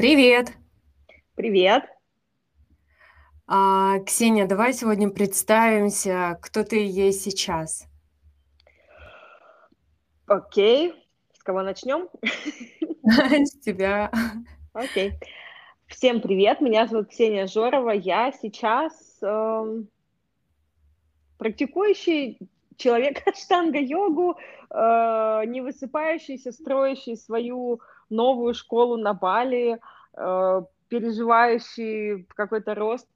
Привет! Привет! А, Ксения, давай сегодня представимся, кто ты есть сейчас. Окей. С кого начнем? С тебя. Окей. Всем привет, меня зовут Ксения Жорова. Я сейчас эм, практикующий человек штанга-йогу, э, не высыпающийся, строящий свою новую школу на Бали, э, переживающий какой-то рост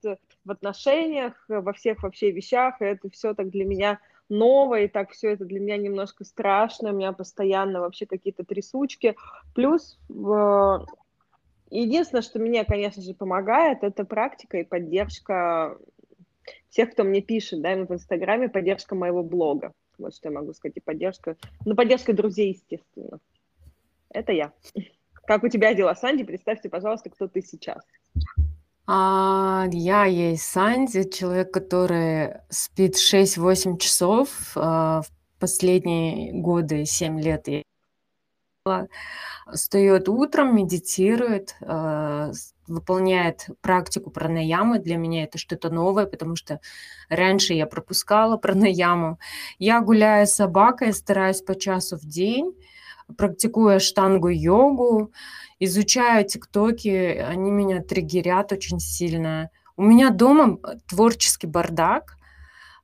в отношениях, во всех вообще вещах. И это все так для меня новое, и так все это для меня немножко страшно, у меня постоянно вообще какие-то трясучки. Плюс в... единственное, что мне, конечно же, помогает, это практика и поддержка всех, кто мне пишет, да, в Инстаграме, поддержка моего блога. Вот что я могу сказать, и поддержка, ну, поддержка друзей, естественно. Это я. Как у тебя дела, Санди? Представьте, пожалуйста, кто ты сейчас. А, я есть Санди, человек, который спит 6-8 часов. А, в последние годы, 7 лет я встает утром, медитирует, а, выполняет практику пранаямы. Для меня это что-то новое, потому что раньше я пропускала пранаяму. Я гуляю с собакой, стараюсь по часу в день, практикую штангу-йогу, изучаю тиктоки, они меня триггерят очень сильно. У меня дома творческий бардак,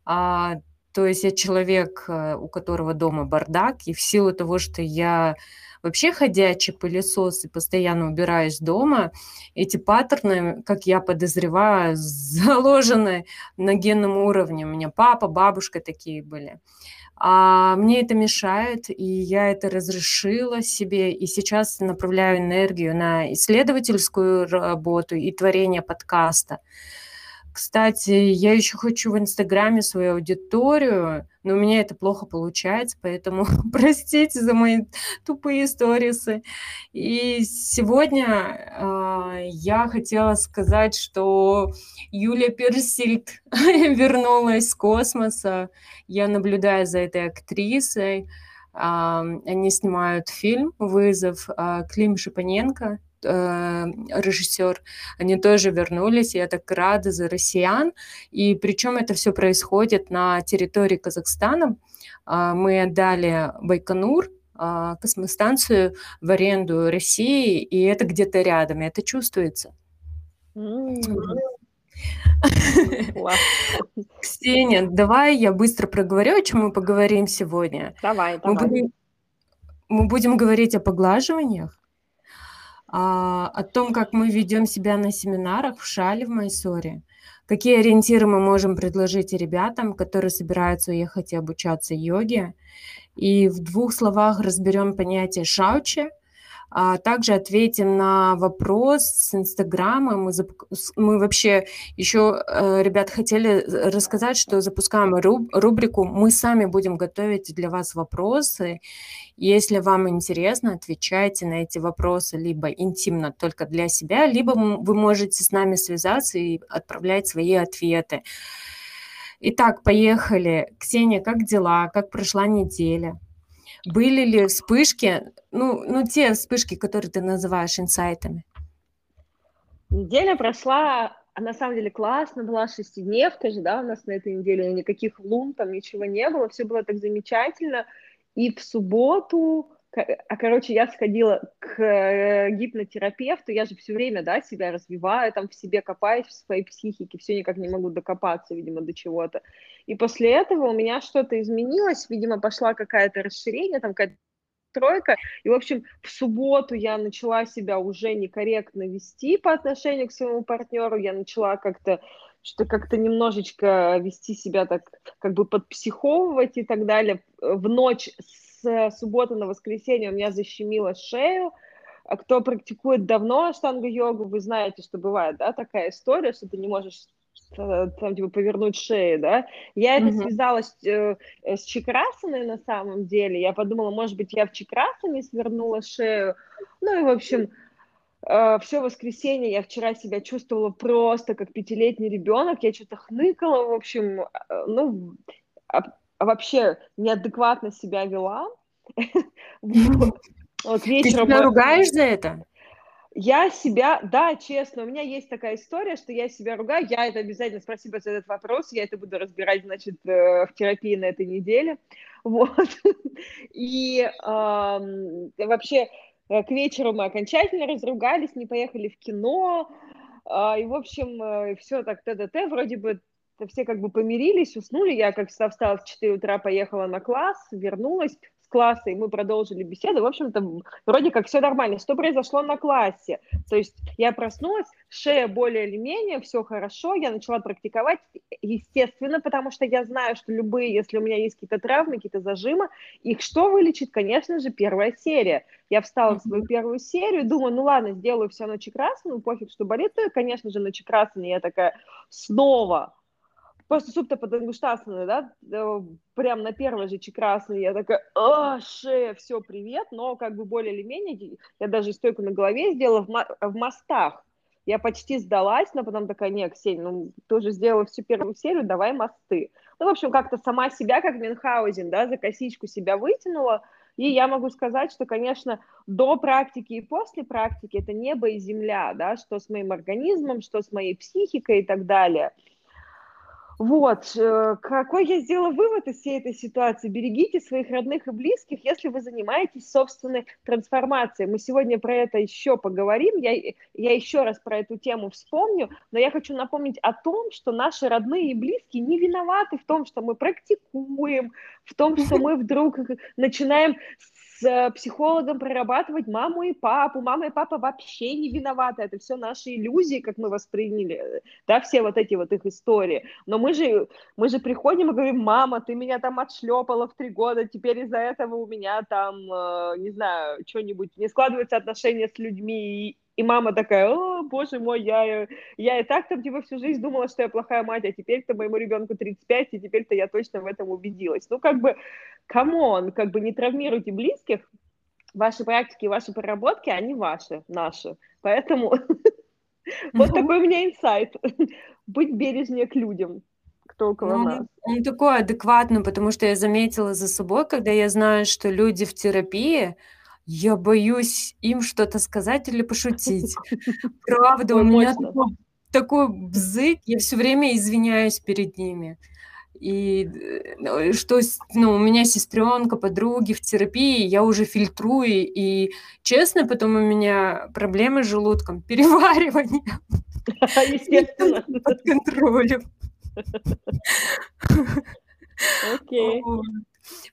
а, то есть я человек, э, у которого дома бардак, и в силу того, что я вообще ходячий пылесос и постоянно убираюсь дома, эти паттерны, как я подозреваю, заложены на генном уровне. У меня папа, бабушка такие были. А мне это мешает, и я это разрешила себе, и сейчас направляю энергию на исследовательскую работу и творение подкаста. Кстати, я еще хочу в Инстаграме свою аудиторию, но у меня это плохо получается, поэтому простите за мои тупые сторисы. И сегодня э, я хотела сказать, что Юлия Персильд вернулась с космоса. Я наблюдаю за этой актрисой. Э, они снимают фильм «Вызов» э, Клим Шипаненко, э, режиссер, они тоже вернулись, я так рада за россиян. И причем это все происходит на территории Казахстана. Э, мы отдали Байконур, э, космостанцию в аренду России, и это где-то рядом, и это чувствуется. Ксения, давай я быстро проговорю, о чем мы поговорим сегодня. Давай, давай. Мы будем, мы будем говорить о поглаживаниях, о том, как мы ведем себя на семинарах в Шале, в Майсоре, какие ориентиры мы можем предложить ребятам, которые собираются уехать и обучаться йоге. И в двух словах разберем понятие шаучи – а также ответим на вопрос с Инстаграма. Мы, мы вообще еще, э, ребят, хотели рассказать, что запускаем рубрику «Мы сами будем готовить для вас вопросы». Если вам интересно, отвечайте на эти вопросы либо интимно только для себя, либо вы можете с нами связаться и отправлять свои ответы. Итак, поехали. Ксения, как дела? Как прошла неделя? Были ли вспышки, ну, ну те вспышки, которые ты называешь инсайтами? Неделя прошла, а на самом деле классно, была шестидневка же, да, у нас на этой неделе никаких лун, там ничего не было, все было так замечательно. И в субботу а, короче, я сходила к э, гипнотерапевту, я же все время, да, себя развиваю, там в себе копаюсь, в своей психике, все никак не могу докопаться, видимо, до чего-то. И после этого у меня что-то изменилось, видимо, пошла какая-то расширение, там какая-то тройка. И, в общем, в субботу я начала себя уже некорректно вести по отношению к своему партнеру, я начала как-то что как-то немножечко вести себя так, как бы подпсиховывать и так далее. В ночь с с субботы на воскресенье у меня защемило шею. А кто практикует давно штангу-йогу, вы знаете, что бывает, да, такая история, что ты не можешь э, там, типа, повернуть шею, да. Я это связала с, э, с чакрасаной на самом деле. Я подумала, может быть, я в чакрасане свернула шею. Ну и, в общем, э, все воскресенье я вчера себя чувствовала просто как пятилетний ребенок. Я что-то хныкала, в общем, э, ну, вообще неадекватно себя вела. Вот вечером... Ты себя ругаешь за это? Я себя, да, честно, у меня есть такая история, что я себя ругаю, я это обязательно, спасибо за этот вопрос, я это буду разбирать, значит, э, в терапии на этой неделе, вот, и э, вообще к вечеру мы окончательно разругались, не поехали в кино, э, и, в общем, э, все так т-т-т, вроде бы все как бы помирились, уснули, я как всегда встала в 4 утра, поехала на класс, вернулась, класса, и мы продолжили беседу. В общем-то, вроде как все нормально. Что произошло на классе? То есть я проснулась, шея более или менее, все хорошо, я начала практиковать, естественно, потому что я знаю, что любые, если у меня есть какие-то травмы, какие-то зажимы, их что вылечит? Конечно же, первая серия. Я встала в свою первую серию, думаю, ну ладно, сделаю все ночи красную, ну пофиг, что болит, то, конечно же, ночи красные, я такая снова Просто супта подангуштасаны, да, э, прям на первой же чекрасной я такая, а, шея, все, привет, но как бы более или менее, я даже стойку на голове сделала в, в мостах, я почти сдалась, но потом такая, не, Ксения, ну, ты сделала всю первую серию, давай мосты. Ну, в общем, как-то сама себя, как Мюнхгаузен, да, за косичку себя вытянула, и я могу сказать, что, конечно, до практики и после практики это небо и земля, да, что с моим организмом, что с моей психикой и так далее – вот, э, какой я сделала вывод из всей этой ситуации? Берегите своих родных и близких, если вы занимаетесь собственной трансформацией. Мы сегодня про это еще поговорим, я, я еще раз про эту тему вспомню, но я хочу напомнить о том, что наши родные и близкие не виноваты в том, что мы практикуем, в том, что мы вдруг начинаем с психологом прорабатывать маму и папу. Мама и папа вообще не виноваты. Это все наши иллюзии, как мы восприняли, да, все вот эти вот их истории. Но мы же, мы же приходим и говорим, мама, ты меня там отшлепала в три года, теперь из-за этого у меня там, э, не знаю, что-нибудь, не складываются отношения с людьми, и мама такая, о, боже мой, я, я и так там типа всю жизнь думала, что я плохая мать, а теперь-то моему ребенку 35, и теперь-то я точно в этом убедилась. Ну, как бы, come on, как бы не травмируйте близких, ваши практики, ваши проработки, они ваши, наши. Поэтому вот такой у меня инсайт. Быть бережнее к людям кто около ну, нас. Он такой адекватный, потому что я заметила за собой, когда я знаю, что люди в терапии, я боюсь им что-то сказать или пошутить. Правда, у меня такой, такой бзык, я все время извиняюсь перед ними. И э, что, ну, у меня сестренка, подруги в терапии, я уже фильтрую, и честно, потом у меня проблемы с желудком, переваривание. Естественно. Под контролем. Окей.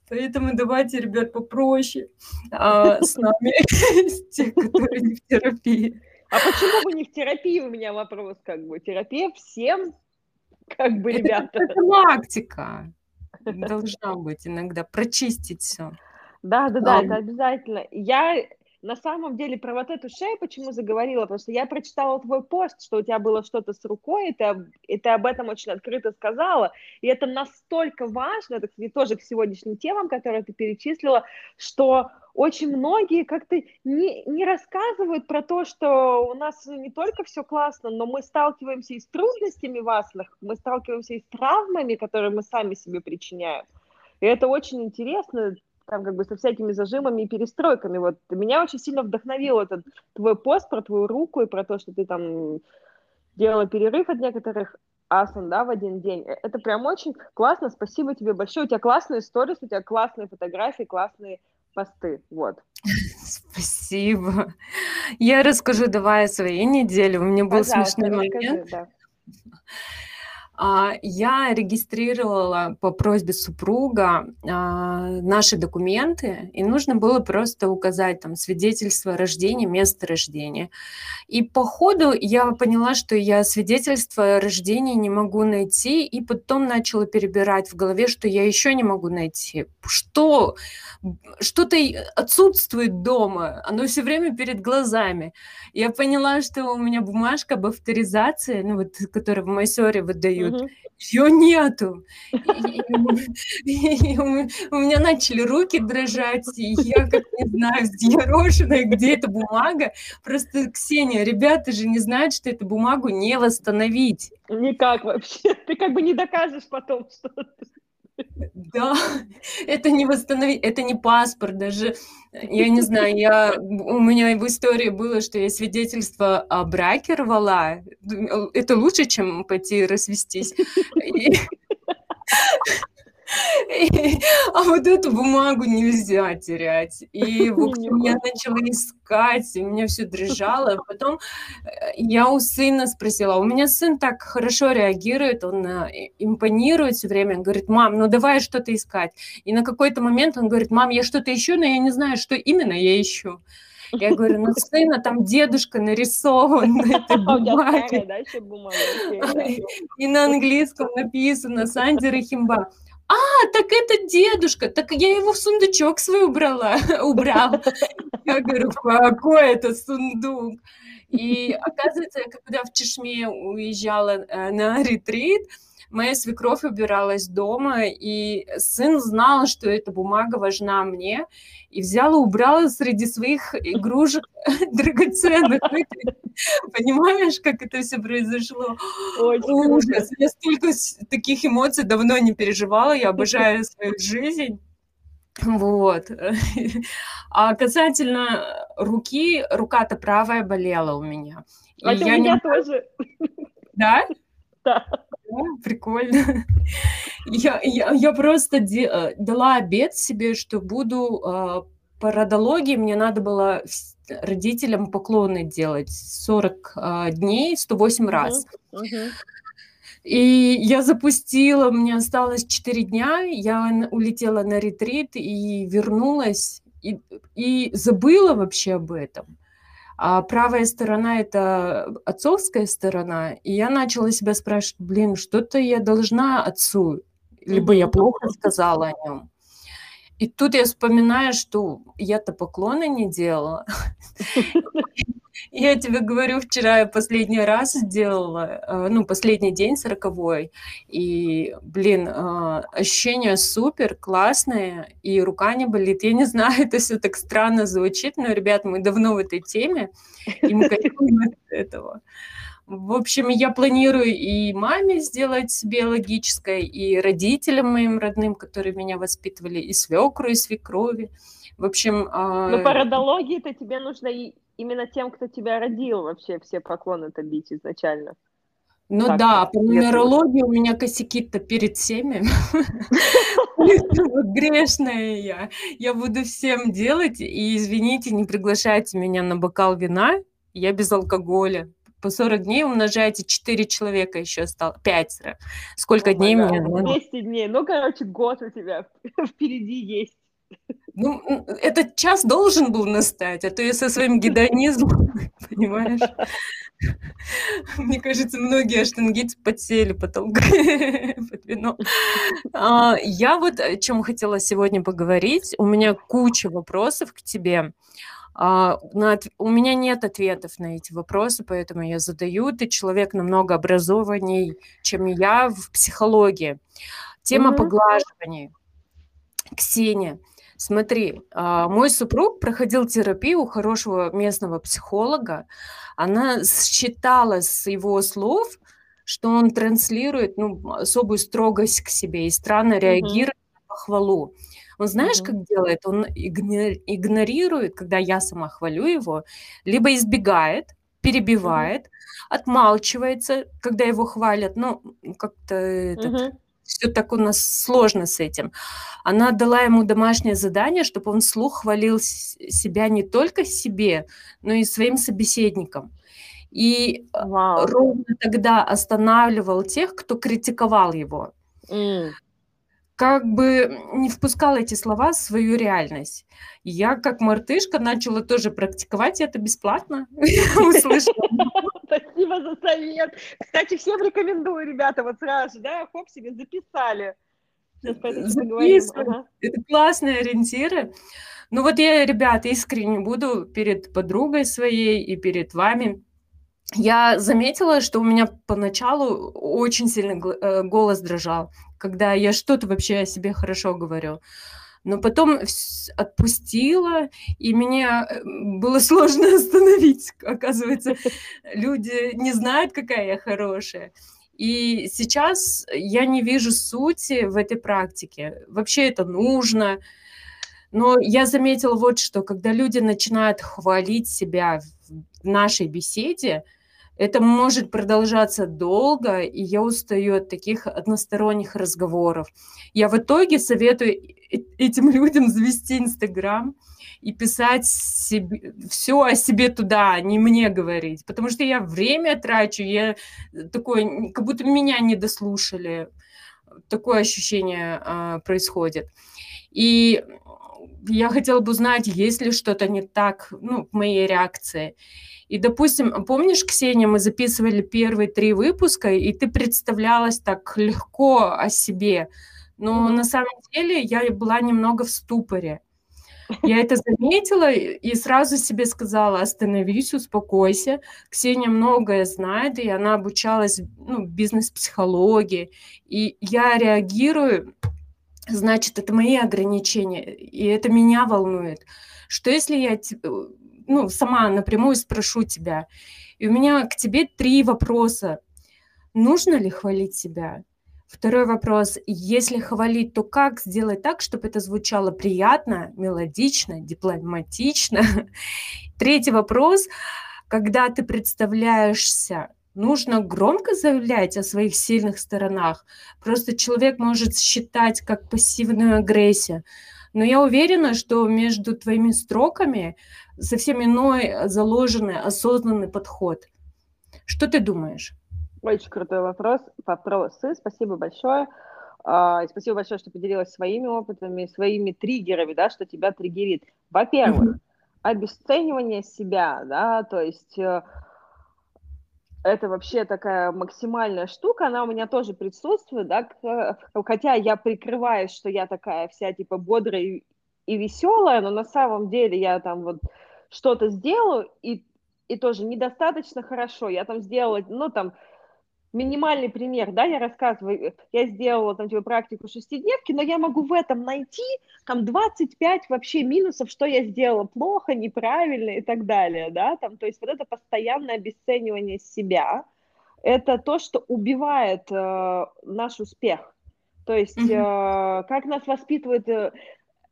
Поэтому давайте, ребят, попроще а, с нами, те, которые не в терапии. А почему вы не в терапии? У меня вопрос, как бы. Терапия всем, как бы, ребята. Это практика. Должна быть иногда прочистить все. Да, да, да, это обязательно. Я на самом деле про вот эту шею почему заговорила, потому что я прочитала твой пост, что у тебя было что-то с рукой, и ты, и ты об этом очень открыто сказала, и это настолько важно, это, кстати, тоже к сегодняшним темам, которые ты перечислила, что очень многие как-то не, не рассказывают про то, что у нас не только все классно, но мы сталкиваемся и с трудностями важных, мы сталкиваемся и с травмами, которые мы сами себе причиняем. И это очень интересно, там как бы со всякими зажимами и перестройками. Вот меня очень сильно вдохновил этот твой пост про твою руку и про то, что ты там делала перерыв от некоторых асан, да, в один день. Э, это прям очень классно, спасибо тебе большое. У тебя классные сторис, у тебя классные фотографии, классные посты, вот. Спасибо. Я расскажу давай о своей неделе. У меня был Пожалуйста, смешной расскажи, момент. Да. А, я регистрировала по просьбе супруга а, наши документы, и нужно было просто указать там свидетельство о рождении, место рождения. И по ходу я поняла, что я свидетельство о рождении не могу найти, и потом начала перебирать в голове, что я еще не могу найти. Что? Что-то отсутствует дома, оно все время перед глазами. Я поняла, что у меня бумажка об авторизации, ну вот, которую в Майсоре выдают, угу. ее нету. И, и, у меня начали руки дрожать, и я как не знаю, взъерошенная, где эта бумага. Просто, Ксения, ребята же не знают, что эту бумагу не восстановить. Никак вообще. Ты как бы не докажешь потом, что Да, это не восстановить, это не паспорт даже. Я не знаю, я, у меня в истории было, что я свидетельство о браке рвала. Это лучше, чем пойти развестись. А вот эту бумагу нельзя терять. И, в общем, я начала искать, и у меня все дрожало. Потом э, я у сына спросила, у меня сын так хорошо реагирует, он э, импонирует все время, говорит, мам, ну давай что-то искать. И на какой-то момент он говорит, мам, я что-то ищу, но я не знаю, что именно я ищу. Я говорю, ну сына там дедушка нарисован на этой бумаге. И на английском написано Сандер и Химба а, так это дедушка, так я его в сундучок свой убрала, убрал. Я говорю, какой это сундук? И оказывается, когда в Чешме уезжала э, на ретрит, моя свекровь убиралась дома, и сын знал, что эта бумага важна мне, и взял и убрал среди своих игрушек драгоценных. Понимаешь, как это все произошло? Очень Ужас. Я столько таких эмоций давно не переживала, я обожаю свою жизнь. Вот. А касательно руки, рука-то правая болела у меня. А у меня не... тоже. Да? Да. Прикольно. Я, я, я просто де, э, дала обед себе, что буду э, по родологии, мне надо было родителям поклоны делать 40 э, дней, 108 uh-huh, раз. Uh-huh. И я запустила, мне осталось 4 дня, я улетела на ретрит и вернулась, и, и забыла вообще об этом. А правая сторона – это отцовская сторона. И я начала себя спрашивать, блин, что-то я должна отцу, либо я плохо сказала о нем. И тут я вспоминаю, что я-то поклоны не делала. Я тебе говорю, вчера я последний раз сделала, э, ну, последний день сороковой, и, блин, э, ощущение супер, классное, и рука не болит. Я не знаю, это все так странно звучит, но, ребят, мы давно в этой теме, и мы кайфуем от этого. В общем, я планирую и маме сделать биологическое, и родителям моим родным, которые меня воспитывали, и свекру, и свекрови. В общем... А, Но по родологии-то тебе нужно и именно тем, кто тебя родил, вообще все поклоны-то бить изначально. Ну так, да, по нумерологии у меня косяки-то перед всеми. Грешная я. Я буду всем делать, и извините, не приглашайте меня на бокал вина, я без алкоголя по 40 дней умножаете 4 человека еще стало, 5. Сколько дней мне надо? 200 дней. Ну, короче, год у тебя впереди есть. Ну, этот час должен был настать, а то я со своим гедонизмом, понимаешь? Мне кажется, многие аштангицы подсели потом под вино. А, я вот о чем хотела сегодня поговорить. У меня куча вопросов к тебе. А, на, у меня нет ответов на эти вопросы, поэтому я задаю. Ты человек намного образованней, чем я в психологии. Тема mm-hmm. поглаживания. Ксения, смотри, а, мой супруг проходил терапию у хорошего местного психолога. Она считала с его слов, что он транслирует ну, особую строгость к себе и странно mm-hmm. реагирует на похвалу. Он знаешь, mm-hmm. как делает? Он игнорирует, когда я сама хвалю его, либо избегает, перебивает, mm-hmm. отмалчивается, когда его хвалят. Ну, как-то этот, mm-hmm. Все так у нас сложно с этим. Она дала ему домашнее задание, чтобы он вслух хвалил себя не только себе, но и своим собеседникам. И wow. ровно тогда останавливал тех, кто критиковал его. Mm как бы не впускала эти слова в свою реальность. Я, как мартышка, начала тоже практиковать это бесплатно. Спасибо за совет. Кстати, всем рекомендую, ребята, вот сразу, да, хоп, себе записали. Это классные ориентиры. Ну вот я, ребята, искренне буду перед подругой своей и перед вами. Я заметила, что у меня поначалу очень сильно э, голос дрожал когда я что-то вообще о себе хорошо говорю. Но потом отпустила, и мне э, было сложно остановить. Оказывается, люди не знают, какая я хорошая. И сейчас я не вижу сути в этой практике. Вообще это нужно. Но я заметила вот что, когда люди начинают хвалить себя в нашей беседе, это может продолжаться долго, и я устаю от таких односторонних разговоров. Я в итоге советую этим людям завести Инстаграм и писать себе, все о себе туда, а не мне говорить. Потому что я время трачу, я такое, как будто меня не дослушали. Такое ощущение а, происходит. И я хотела бы узнать, есть ли что-то не так ну, в моей реакции. И, допустим, помнишь, Ксения, мы записывали первые три выпуска, и ты представлялась так легко о себе, но mm-hmm. на самом деле я была немного в ступоре. Я это заметила и сразу себе сказала, остановись, успокойся. Ксения многое знает, и она обучалась ну, бизнес-психологии. И я реагирую, значит, это мои ограничения, и это меня волнует. Что если я ну, сама напрямую спрошу тебя. И у меня к тебе три вопроса. Нужно ли хвалить себя? Второй вопрос. Если хвалить, то как сделать так, чтобы это звучало приятно, мелодично, дипломатично? Третий вопрос. Когда ты представляешься, нужно громко заявлять о своих сильных сторонах. Просто человек может считать как пассивную агрессию. Но я уверена, что между твоими строками совсем иной э, заложенный, осознанный подход. Что ты думаешь? Очень крутой вопрос. Вопросы. Спасибо большое. Uh, спасибо большое, что поделилась своими опытами, своими триггерами, да, что тебя триггерит. Во-первых, обесценивание себя, да, то есть uh, это вообще такая максимальная штука, она у меня тоже присутствует, да, хотя я прикрываюсь, что я такая вся типа бодрая и, и веселая, но на самом деле я там вот что-то сделаю, и, и тоже недостаточно хорошо. Я там сделала, ну, там, минимальный пример, да, я рассказываю, я сделала там типа практику шестидневки, но я могу в этом найти там 25 вообще минусов, что я сделала плохо, неправильно и так далее, да, там, то есть вот это постоянное обесценивание себя, это то, что убивает э, наш успех. То есть, mm-hmm. э, как нас воспитывает э,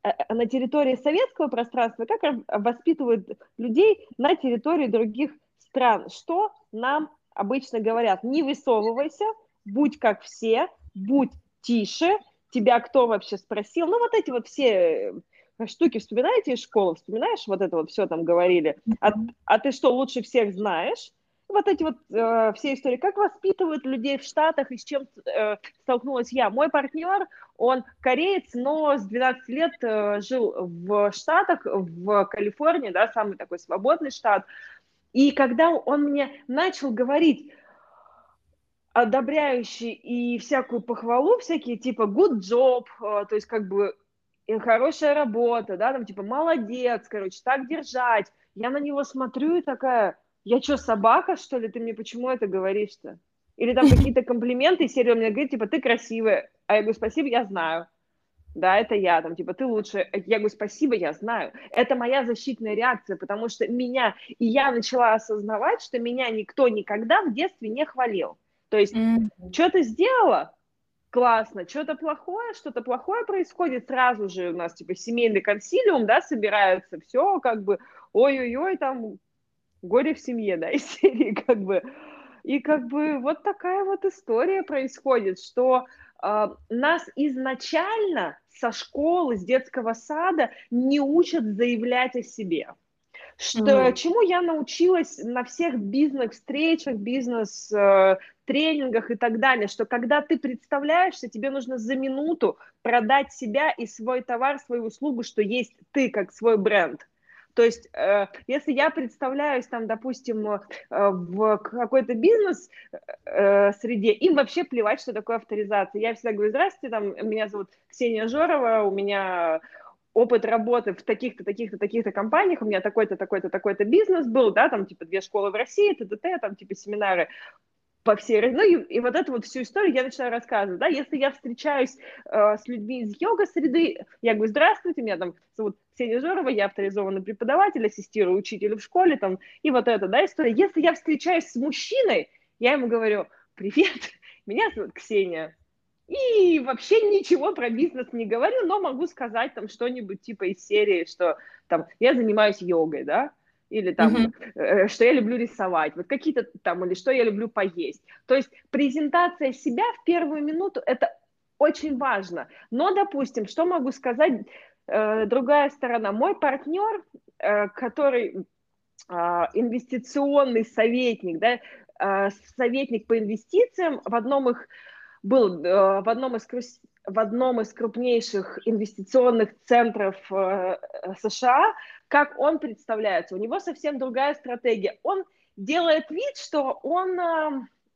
Э, э, на территории советского пространства, как воспитывают людей на территории других стран. Что нам обычно говорят? Не высовывайся, будь как все, будь тише, тебя кто вообще спросил? Ну, вот эти вот все э, штуки вспоминаете из школы, вспоминаешь, вот это вот все там говорили, а, а ты что, лучше всех знаешь? вот эти вот э, все истории, как воспитывают людей в Штатах и с чем э, столкнулась я. Мой партнер, он кореец, но с 12 лет э, жил в Штатах, в Калифорнии, да, самый такой свободный штат. И когда он мне начал говорить одобряющий и всякую похвалу, всякие типа good job, э, то есть как бы хорошая работа, да, там типа молодец, короче, так держать. Я на него смотрю и такая, я что, собака, что ли? Ты мне почему это говоришь-то? Или там какие-то комплименты, серия мне говорит, типа, ты красивая. А я говорю, спасибо, я знаю. Да, это я, там, типа, ты лучше. Я говорю, спасибо, я знаю. Это моя защитная реакция, потому что меня, и я начала осознавать, что меня никто никогда в детстве не хвалил. То есть, mm-hmm. что ты сделала? Классно. Что-то плохое, что-то плохое происходит, сразу же у нас, типа, семейный консилиум, да, собирается, все, как бы, ой-ой-ой, там, горе в семье, да, из серии как бы. И как бы вот такая вот история происходит, что э, нас изначально со школы, с детского сада не учат заявлять о себе. Что, mm. Чему я научилась на всех бизнес-встречах, бизнес-тренингах и так далее, что когда ты представляешься, тебе нужно за минуту продать себя и свой товар, свою услугу, что есть ты как свой бренд. То есть, э, если я представляюсь там, допустим, э, в какой-то бизнес э, среде, им вообще плевать, что такое авторизация. Я всегда говорю, здравствуйте, там, меня зовут Ксения Жорова, у меня опыт работы в таких-то, таких-то, таких-то компаниях, у меня такой-то, такой-то, такой-то бизнес был, да, там, типа, две школы в России, т.д., там, типа, семинары по всей... Ну, и, и вот эту вот всю историю я начинаю рассказывать, да, если я встречаюсь э, с людьми из йога-среды, я говорю, здравствуйте, меня там зовут Ксения Жорова, я авторизованный преподаватель, ассистирую учителю в школе, там, и вот это, да, история. Если я встречаюсь с мужчиной, я ему говорю, привет, меня зовут Ксения, и вообще ничего про бизнес не говорю, но могу сказать там что-нибудь типа из серии, что там я занимаюсь йогой, да, или там, mm-hmm. что я люблю рисовать, вот какие-то там, или что я люблю поесть. То есть презентация себя в первую минуту – это очень важно. Но, допустим, что могу сказать, э, другая сторона. Мой партнер, э, который э, инвестиционный советник, да, э, советник по инвестициям в одном их был э, в одном из в одном из крупнейших инвестиционных центров э, США, как он представляется. У него совсем другая стратегия. Он делает вид, что он, э,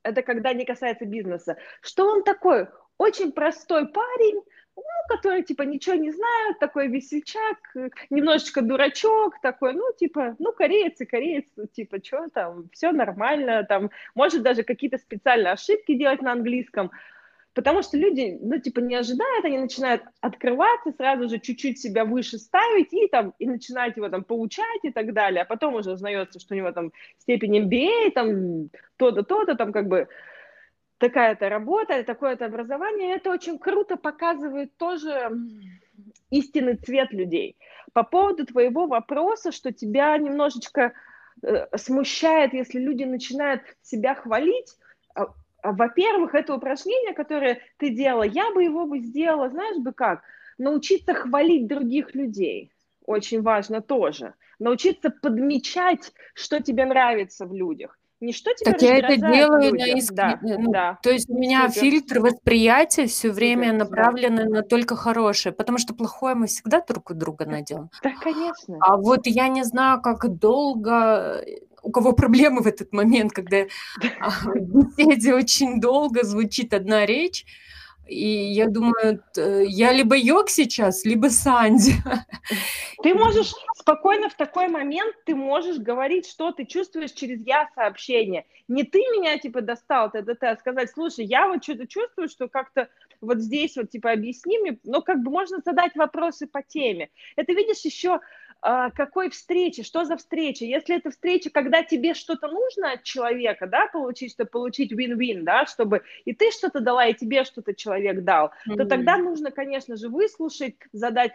это когда не касается бизнеса, что он такой очень простой парень, ну, который, типа, ничего не знает, такой весельчак, немножечко дурачок, такой, ну, типа, ну, кореец и кореец, ну, типа, что там, все нормально, там, может даже какие-то специальные ошибки делать на английском, Потому что люди, ну, типа, не ожидают, они начинают открываться, сразу же чуть-чуть себя выше ставить и там, и начинать его там получать и так далее. А потом уже узнается, что у него там степень MBA, там то-то, то-то, там как бы такая-то работа, такое-то образование. Это очень круто показывает тоже истинный цвет людей. По поводу твоего вопроса, что тебя немножечко э, смущает, если люди начинают себя хвалить, во-первых, это упражнение, которое ты делала, я бы его бы сделала, знаешь бы как? Научиться хвалить других людей. Очень важно тоже. Научиться подмечать, что тебе нравится в людях. Не что тебя так я это делаю на иск... да, ну, да. То есть у меня Супер. фильтр восприятия все время Супер, направлены на только хорошее, потому что плохое мы всегда друг у друга найдем. Да, конечно. А вот я не знаю, как долго у кого проблемы в этот момент, когда а, в беседе очень долго звучит одна речь, и я думаю, я либо Йог сейчас, либо Санди. Ты можешь спокойно в такой момент, ты можешь говорить, что ты чувствуешь через я сообщение. Не ты меня, типа, достал, ты, а сказать, слушай, я вот что-то чувствую, что как-то вот здесь вот, типа, объясни мне, ну, как бы можно задать вопросы по теме. Это, видишь, еще какой встречи, что за встреча. Если это встреча, когда тебе что-то нужно от человека, да, получить, чтобы получить win-win, да, чтобы и ты что-то дала, и тебе что-то человек дал, mm-hmm. то тогда нужно, конечно же, выслушать, задать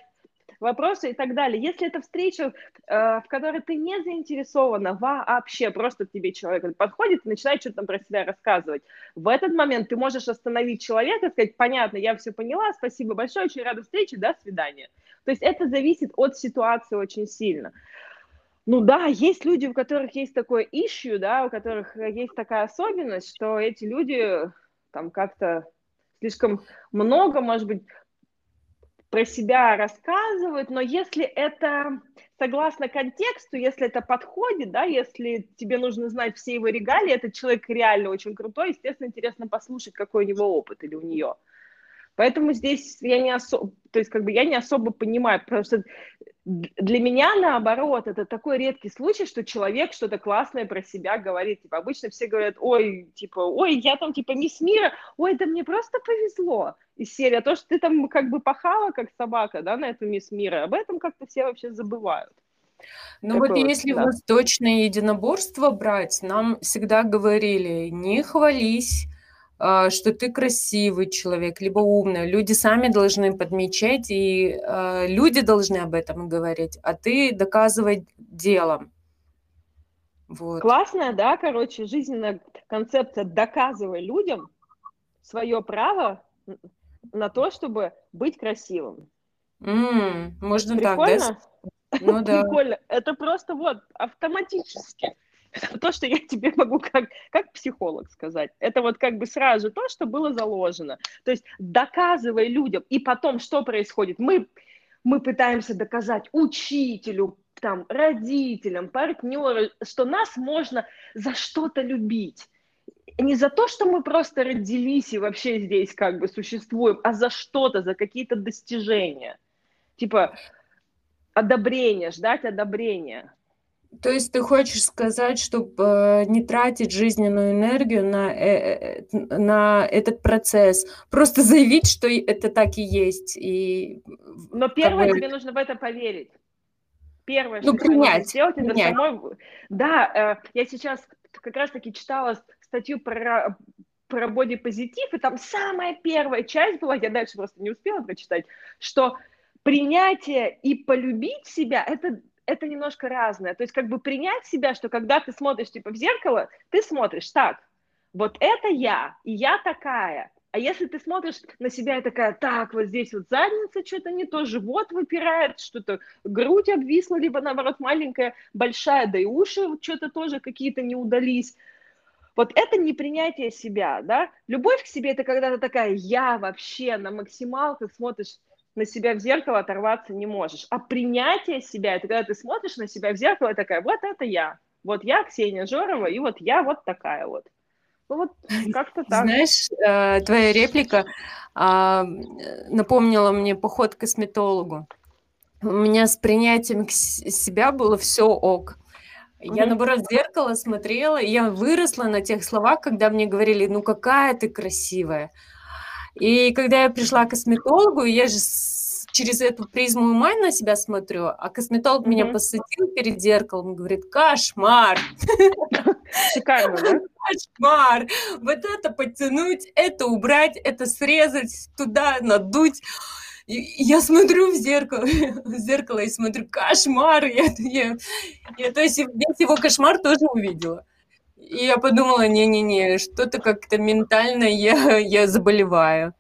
вопросы и так далее. Если это встреча, э, в которой ты не заинтересована вообще, просто тебе человек подходит и начинает что-то про себя рассказывать, в этот момент ты можешь остановить человека сказать, понятно, я все поняла, спасибо большое, очень рада встрече, до свидания. То есть это зависит от ситуации очень сильно. Ну да, есть люди, у которых есть такое issue, да, у которых есть такая особенность, что эти люди там как-то слишком много, может быть, про себя рассказывают, но если это согласно контексту, если это подходит, да, если тебе нужно знать все его регалии, этот человек реально очень крутой, естественно, интересно послушать, какой у него опыт или у нее. Поэтому здесь я не особо, то есть как бы я не особо понимаю, потому что для меня, наоборот, это такой редкий случай, что человек что-то классное про себя говорит. Типа, обычно все говорят, ой, типа, ой, я там, типа, мисс мира, ой, да мне просто повезло. Из серии, а то, что ты там как бы пахала, как собака, да, на эту мисс мира, об этом как-то все вообще забывают. Ну вот если да. восточное единоборство брать, нам всегда говорили, не хвались, что ты красивый человек, либо умный. Люди сами должны подмечать, и э, люди должны об этом говорить, а ты доказывать делом. Вот. Классная, да, короче, жизненная концепция «доказывай людям свое право на то, чтобы быть красивым». Mm, можно Прикольно? так, да? Ну да. Прикольно. Это просто вот автоматически. то, что я тебе могу как, как психолог сказать. Это вот как бы сразу то, что было заложено. То есть доказывай людям, и потом что происходит? Мы, мы пытаемся доказать учителю, там, родителям, партнеру, что нас можно за что-то любить. Не за то, что мы просто родились и вообще здесь как бы существуем, а за что-то, за какие-то достижения. Типа одобрение, ждать одобрения. То есть ты хочешь сказать, чтобы э, не тратить жизненную энергию на, э, э, на этот процесс, просто заявить, что это так и есть. И, Но первое, тебе нужно в это поверить. Первое, ну, что принять, нужно сделать, принять. это самой... Да, я сейчас как раз-таки читала статью про, про бодипозитив, и там самая первая часть была, я дальше просто не успела прочитать, что принятие и полюбить себя это это немножко разное. То есть как бы принять себя, что когда ты смотришь типа в зеркало, ты смотришь так, вот это я, и я такая. А если ты смотришь на себя и такая, так, вот здесь вот задница что-то не то, живот выпирает, что-то грудь обвисла, либо наоборот маленькая, большая, да и уши что-то тоже какие-то не удались. Вот это не принятие себя, да? Любовь к себе – это когда ты такая, я вообще на максималках смотришь на себя в зеркало, оторваться не можешь. А принятие себя – это когда ты смотришь на себя в зеркало и такая, вот это я. Вот я Ксения Жорова, и вот я вот такая вот. Ну вот как-то так. Знаешь, э, твоя реплика а, напомнила мне поход к косметологу. У меня с принятием себя было все ок. Я, наоборот, в зеркало смотрела, и я выросла на тех словах, когда мне говорили, ну какая ты красивая. И когда я пришла к косметологу, я же через эту призму ума на себя смотрю, а косметолог mm-hmm. меня посадил перед зеркалом и говорит, кошмар. Шикарно, да? Кошмар. Вот это подтянуть, это убрать, это срезать, туда надуть. И я смотрю в зеркало, в зеркало и смотрю, кошмар. Я, я, я, то есть весь его кошмар тоже увидела. И я подумала, не-не-не, что-то как-то ментально я, я заболеваю.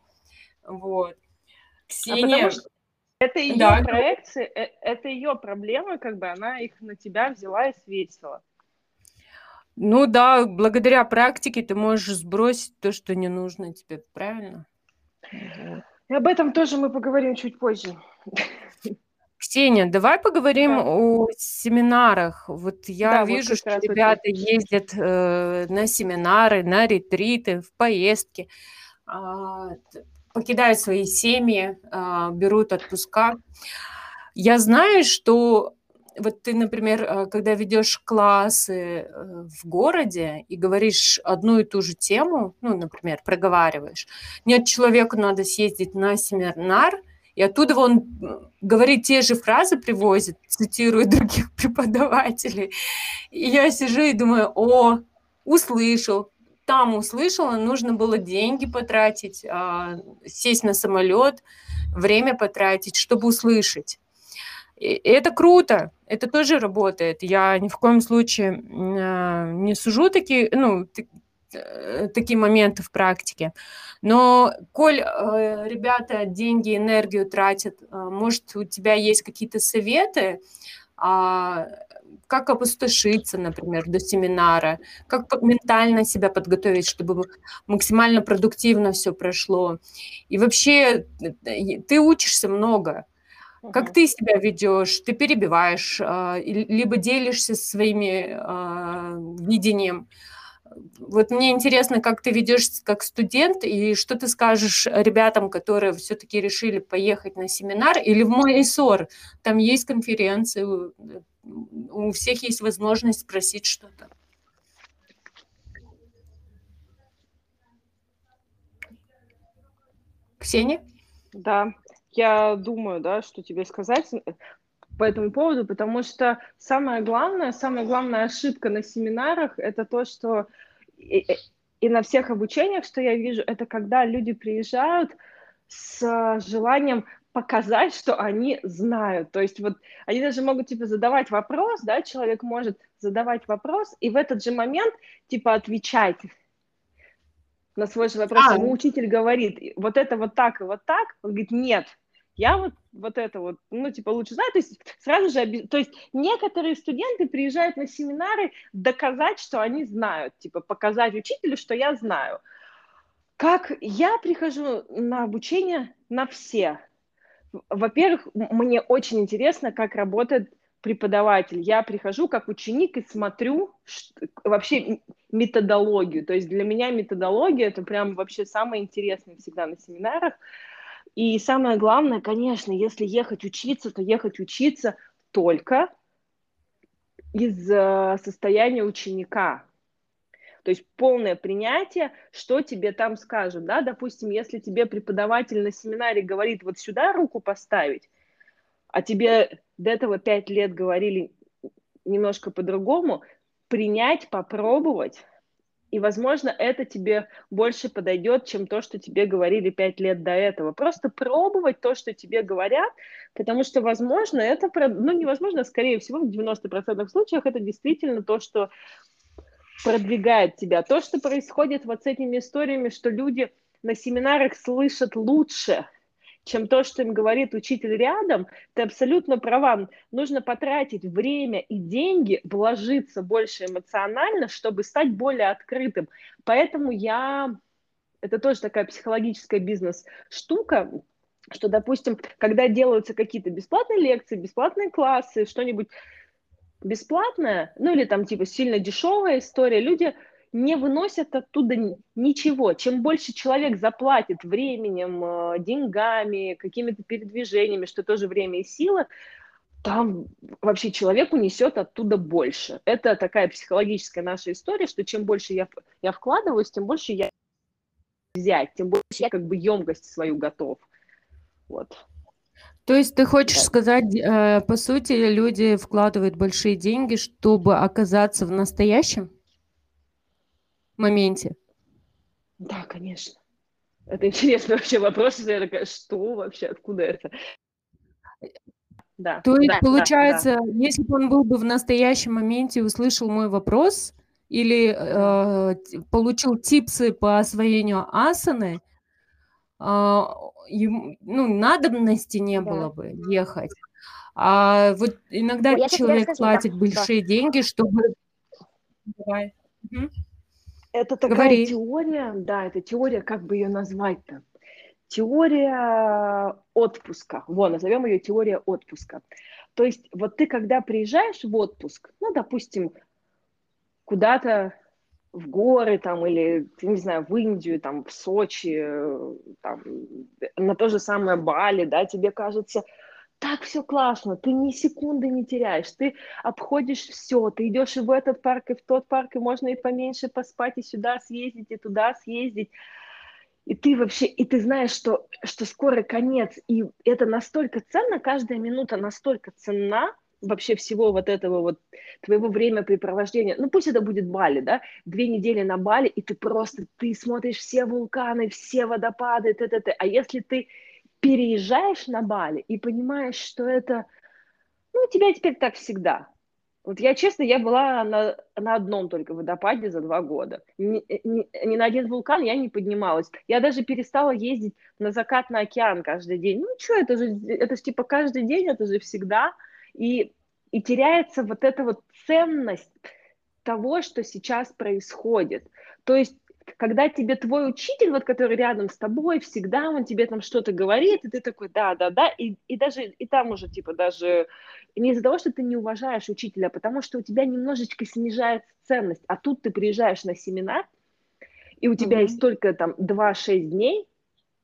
Вот. А Ксения... А это ее да. проекции, э, это ее проблемы, как бы она их на тебя взяла и свесила. Ну да, благодаря практике ты можешь сбросить то, что не нужно тебе, правильно? И об этом тоже мы поговорим чуть позже. Ксения, давай поговорим да. о семинарах. Вот я да, вижу, вот что ребята это. ездят э, на семинары, на ретриты, в поездки. Э, покидают свои семьи, а, берут отпуска. Я знаю, что вот ты, например, а, когда ведешь классы э, в городе и говоришь одну и ту же тему, ну, например, проговариваешь, нет, человеку надо съездить на семинар, и оттуда он говорит те же фразы, привозит, цитирует других преподавателей. И я сижу и думаю, о, услышал, там услышала, нужно было деньги потратить, а, сесть на самолет, время потратить, чтобы услышать. И это круто, это тоже работает. Я ни в коем случае а, не сужу такие, ну, такие моменты в практике. Но, коль э, ребята деньги, энергию тратят, э, может, у тебя есть какие-то советы, а, как опустошиться, например, до семинара, как ментально себя подготовить, чтобы максимально продуктивно все прошло. И вообще э, ты учишься много. Как ты себя ведешь? Ты перебиваешь, а, либо делишься своими видением. Вот мне интересно, как ты ведешь как студент, и что ты скажешь ребятам, которые все-таки решили поехать на семинар, или в мой ИСОР, там есть конференции, у всех есть возможность спросить что-то. Ксения? Да, я думаю, да, что тебе сказать по этому поводу, потому что самое главное, самая главная ошибка на семинарах это то, что и, и на всех обучениях, что я вижу, это когда люди приезжают с желанием показать, что они знают. То есть вот они даже могут типа задавать вопрос, да, человек может задавать вопрос и в этот же момент типа отвечать на свой же вопрос. А. Ему учитель говорит, вот это вот так и вот так. Он говорит, нет, я вот, вот это вот, ну, типа, лучше знаю, то есть сразу же, то есть некоторые студенты приезжают на семинары доказать, что они знают, типа, показать учителю, что я знаю. Как я прихожу на обучение на все, во-первых, мне очень интересно, как работает преподаватель. Я прихожу как ученик и смотрю вообще методологию. То есть для меня методология это прям вообще самое интересное всегда на семинарах. И самое главное, конечно, если ехать учиться, то ехать учиться только из э, состояния ученика. То есть полное принятие, что тебе там скажут, да, допустим, если тебе преподаватель на семинаре говорит вот сюда руку поставить, а тебе до этого пять лет говорили немножко по-другому, принять, попробовать И, возможно, это тебе больше подойдет, чем то, что тебе говорили пять лет до этого. Просто пробовать то, что тебе говорят, потому что, возможно, это, ну, невозможно, скорее всего, в 90% случаях это действительно то, что продвигает тебя. То, что происходит вот с этими историями, что люди на семинарах слышат лучше, чем то, что им говорит учитель рядом, ты абсолютно права. Нужно потратить время и деньги, вложиться больше эмоционально, чтобы стать более открытым. Поэтому я... Это тоже такая психологическая бизнес-штука, что, допустим, когда делаются какие-то бесплатные лекции, бесплатные классы, что-нибудь бесплатное, ну или там типа сильно дешевая история, люди не выносят оттуда ничего. Чем больше человек заплатит временем, э, деньгами, какими-то передвижениями, что тоже время и сила, там вообще человек унесет оттуда больше. Это такая психологическая наша история, что чем больше я, я вкладываюсь, тем больше я взять, тем больше я как бы емкость свою готов. Вот. То есть ты хочешь да. сказать, э, по сути, люди вкладывают большие деньги, чтобы оказаться в настоящем? Моменте? Да, конечно. Это интересный вообще вопрос. Я такая, что вообще, откуда это? Да. То есть, да, получается, да, да. если бы он был бы в настоящем моменте и услышал мой вопрос, или э, получил типсы по освоению асаны, э, ему, ну, надобности не да. было бы ехать. А вот иногда Я человек платит да, большие да. деньги, чтобы... Давай. Угу. Это такая Говори. теория, да, это теория, как бы ее назвать-то? Теория отпуска. Вон, назовем ее теория отпуска. То есть вот ты, когда приезжаешь в отпуск, ну, допустим, куда-то в горы там или, не знаю, в Индию, там, в Сочи, там, на то же самое Бали, да, тебе кажется, так все классно, ты ни секунды не теряешь, ты обходишь все, ты идешь и в этот парк, и в тот парк, и можно и поменьше поспать, и сюда съездить, и туда съездить. И ты вообще, и ты знаешь, что, что скоро конец, и это настолько ценно, каждая минута настолько ценна, вообще всего вот этого вот твоего времяпрепровождения, ну пусть это будет Бали, да, две недели на Бали, и ты просто, ты смотришь все вулканы, все водопады, т -т -т. а если ты переезжаешь на Бали и понимаешь, что это, ну, у тебя теперь так всегда. Вот я, честно, я была на, на одном только водопаде за два года. Ни, ни, ни на один вулкан я не поднималась. Я даже перестала ездить на закат на океан каждый день. Ну, что, это же, это же типа каждый день, это же всегда. И, и теряется вот эта вот ценность того, что сейчас происходит. То есть когда тебе твой учитель, вот который рядом с тобой, всегда он тебе там что-то говорит, и ты такой, да, да, да, и, и даже, и там уже, типа, даже не из-за того, что ты не уважаешь учителя, а потому что у тебя немножечко снижается ценность, а тут ты приезжаешь на семинар, и у тебя mm-hmm. есть только там 2-6 дней,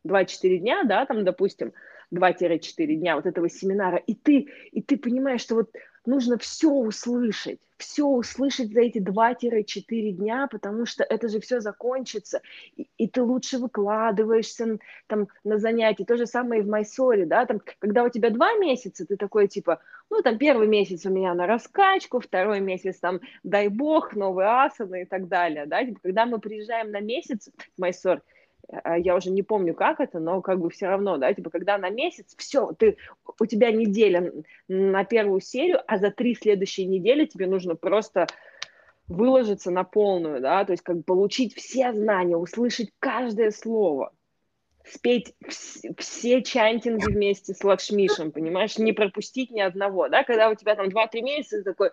2-4 дня, да, там, допустим, 2-4 дня вот этого семинара, и ты, и ты понимаешь, что вот нужно все услышать, все услышать за эти 2-4 дня, потому что это же все закончится, и, и ты лучше выкладываешься там на занятия. То же самое и в Майсоре, да, там, когда у тебя два месяца, ты такой типа, ну, там, первый месяц у меня на раскачку, второй месяц там, дай бог, новые асаны и так далее, да, типа, когда мы приезжаем на месяц в Майсор, я уже не помню, как это, но как бы все равно, да, типа, когда на месяц, все, ты, у тебя неделя на первую серию, а за три следующие недели тебе нужно просто выложиться на полную, да, то есть как получить все знания, услышать каждое слово, спеть вс- все чантинги вместе с Лакшмишем, понимаешь, не пропустить ни одного, да, когда у тебя там 2-3 месяца, такой,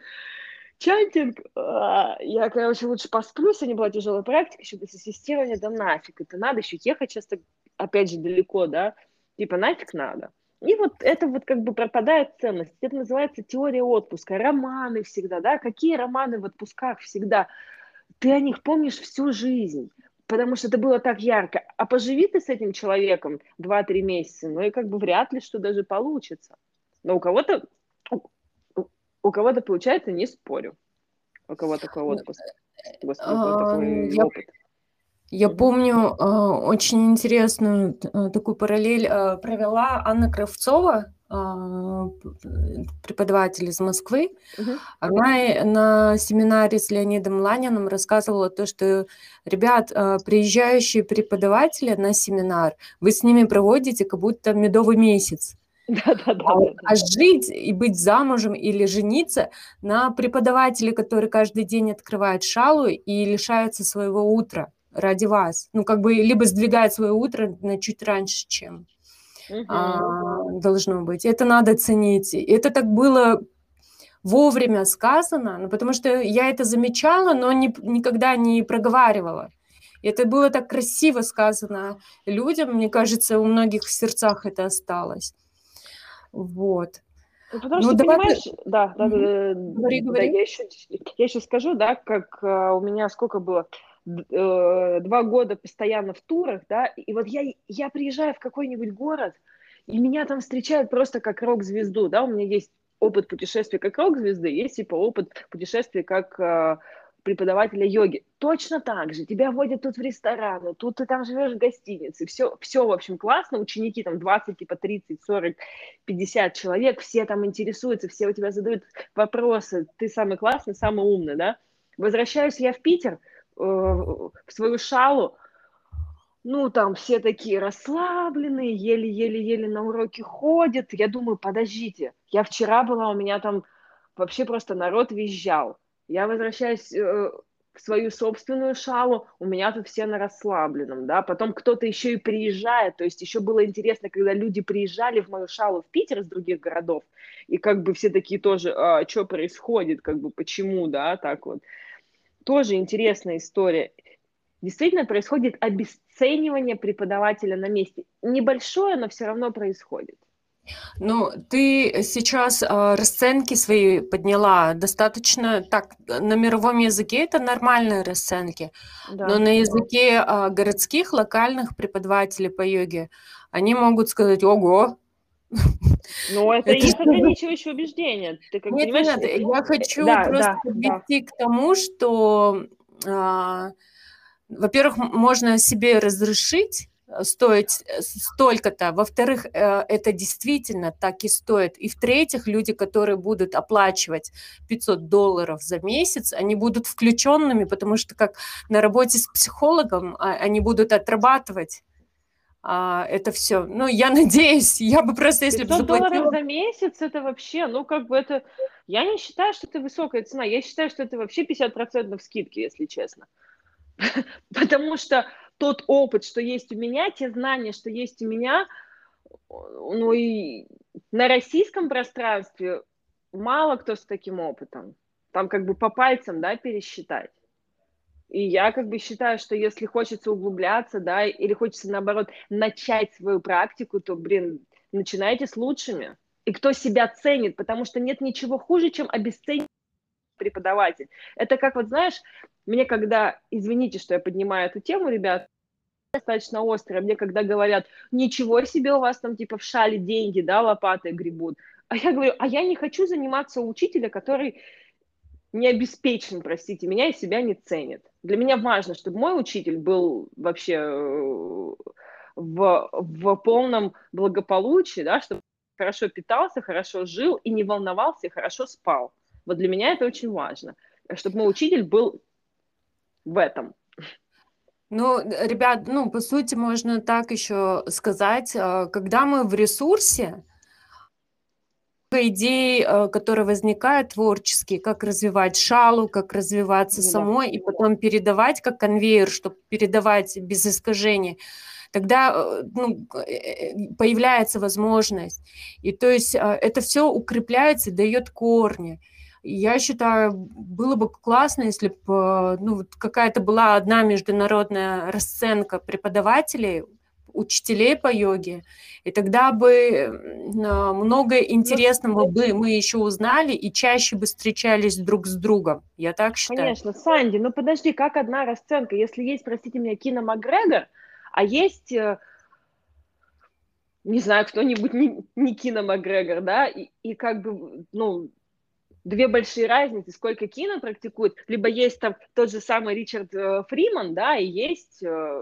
чантинг, а, я, короче, лучше посплю, сегодня была тяжелая практика, еще без ассистирования, да нафиг, это надо еще ехать часто, опять же, далеко, да, типа нафиг надо. И вот это вот как бы пропадает ценность. Это называется теория отпуска. Романы всегда, да, какие романы в отпусках всегда. Ты о них помнишь всю жизнь, потому что это было так ярко. А поживи ты с этим человеком 2-3 месяца, ну и как бы вряд ли что даже получится. Но у кого-то у кого-то получается, не спорю. У кого такой ну, отпуск. Господи, такой я, опыт. Я помню, а, очень интересную а, такую параллель а, провела Анна Кравцова. а, преподаватель из Москвы, угу. она на семинаре с Леонидом Ланиным рассказывала то, что, ребят, а, приезжающие преподаватели на семинар, вы с ними проводите как будто медовый месяц. Да, да, да, а, а жить и быть замужем или жениться на преподавателе, который каждый день открывает шалу и лишается своего утра ради вас. Ну, как бы, либо сдвигает свое утро на чуть раньше, чем угу. а, должно быть. Это надо ценить. Это так было вовремя сказано, ну, потому что я это замечала, но не, никогда не проговаривала. Это было так красиво сказано людям, мне кажется, у многих в сердцах это осталось. Вот. Ну, потому ну, что, давай... понимаешь, да, да, да, говори, да, говори. я еще, я еще скажу, да, как uh, у меня сколько было, uh, два года постоянно в турах, да, и вот я, я приезжаю в какой-нибудь город, и меня там встречают просто как рок-звезду, да, у меня есть опыт путешествия как рок-звезды, есть типа опыт путешествия как uh, преподавателя йоги. Точно так же. Тебя водят тут в рестораны, тут ты там живешь в гостинице. Все, все, в общем, классно. Ученики там 20, типа 30, 40, 50 человек. Все там интересуются, все у тебя задают вопросы. Ты самый классный, самый умный, да? Возвращаюсь я в Питер, э, в свою шалу. Ну, там все такие расслабленные, еле-еле-еле на уроки ходят. Я думаю, подождите, я вчера была, у меня там вообще просто народ визжал я возвращаюсь э, в свою собственную шалу, у меня тут все на расслабленном, да, потом кто-то еще и приезжает, то есть еще было интересно, когда люди приезжали в мою шалу в Питер из других городов, и как бы все такие тоже, а, что происходит, как бы почему, да, так вот. Тоже интересная история. Действительно происходит обесценивание преподавателя на месте. Небольшое, но все равно происходит. Ну, ты сейчас э, расценки свои подняла достаточно так на мировом языке это нормальные расценки, да. но на языке э, городских локальных преподавателей по йоге они могут сказать «Ого!» Ну, это, это их ограничивающее убеждение. Ты как нет, понимаешь? Нет, я хочу да, просто да, подвести да. к тому, что, э, во-первых, можно себе разрешить Э, стоить э, столько-то. Во-вторых, э, это действительно так и стоит. И в-третьих, люди, которые будут оплачивать 500 долларов за месяц, они будут включенными, потому что как на работе с психологом а, они будут отрабатывать а, это все. Ну, я надеюсь, я бы просто, если бы заплатила... долларов за месяц, это вообще, ну, как бы это... Я не считаю, что это высокая цена. Я считаю, что это вообще 50% скидки, если честно. Потому что тот опыт, что есть у меня, те знания, что есть у меня, ну и на российском пространстве мало кто с таким опытом. Там как бы по пальцам, да, пересчитать. И я как бы считаю, что если хочется углубляться, да, или хочется, наоборот, начать свою практику, то, блин, начинайте с лучшими. И кто себя ценит, потому что нет ничего хуже, чем обесценить преподаватель. Это как вот, знаешь, мне когда, извините, что я поднимаю эту тему, ребят, достаточно острая. Мне когда говорят, ничего себе у вас там типа в шале деньги, да, лопатой гребут. А я говорю, а я не хочу заниматься у учителя, который не обеспечен, простите меня, и себя не ценит. Для меня важно, чтобы мой учитель был вообще э, в, в полном благополучии, да, чтобы хорошо питался, хорошо жил и не волновался, и хорошо спал. Вот для меня это очень важно, чтобы мой учитель был в этом. Ну, ребят, ну, по сути, можно так еще сказать, а, когда мы в ресурсе, идеи, а, которые возникают творческие, как развивать шалу, как развиваться да. самой, и потом передавать как конвейер, чтобы передавать без искажений, тогда э, ну, э, э, появляется возможность. И то есть это все укрепляется, дает корни. Я считаю, было бы классно, если бы ну, какая-то была одна международная расценка преподавателей, учителей по йоге, и тогда бы много интересного бы мы еще узнали и чаще бы встречались друг с другом. Я так считаю. Конечно, Санди, ну подожди, как одна расценка? Если есть, простите меня, Кина Макгрегор, а есть э, не знаю, кто-нибудь не, не Кина Макгрегор, да, и, и как бы, ну, две большие разницы, сколько кино практикует, либо есть там тот же самый Ричард э, Фриман, да, и есть, э,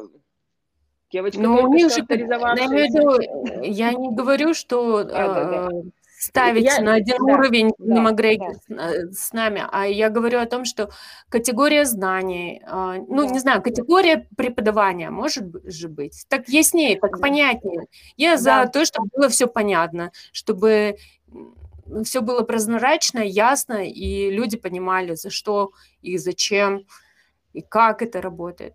Девочка ну, только что авторизовавшаяся. Я не говорю, что да, да, да. Э, ставить я, на один да, уровень да, Макгрегор да. Э, с нами, а я говорю о том, что категория знаний, а, ну, да. не знаю, категория преподавания может же быть. Так яснее, так да. понятнее. Я да. за то, чтобы было все понятно, чтобы все было прозрачно, ясно, и люди понимали, за что и зачем, и как это работает.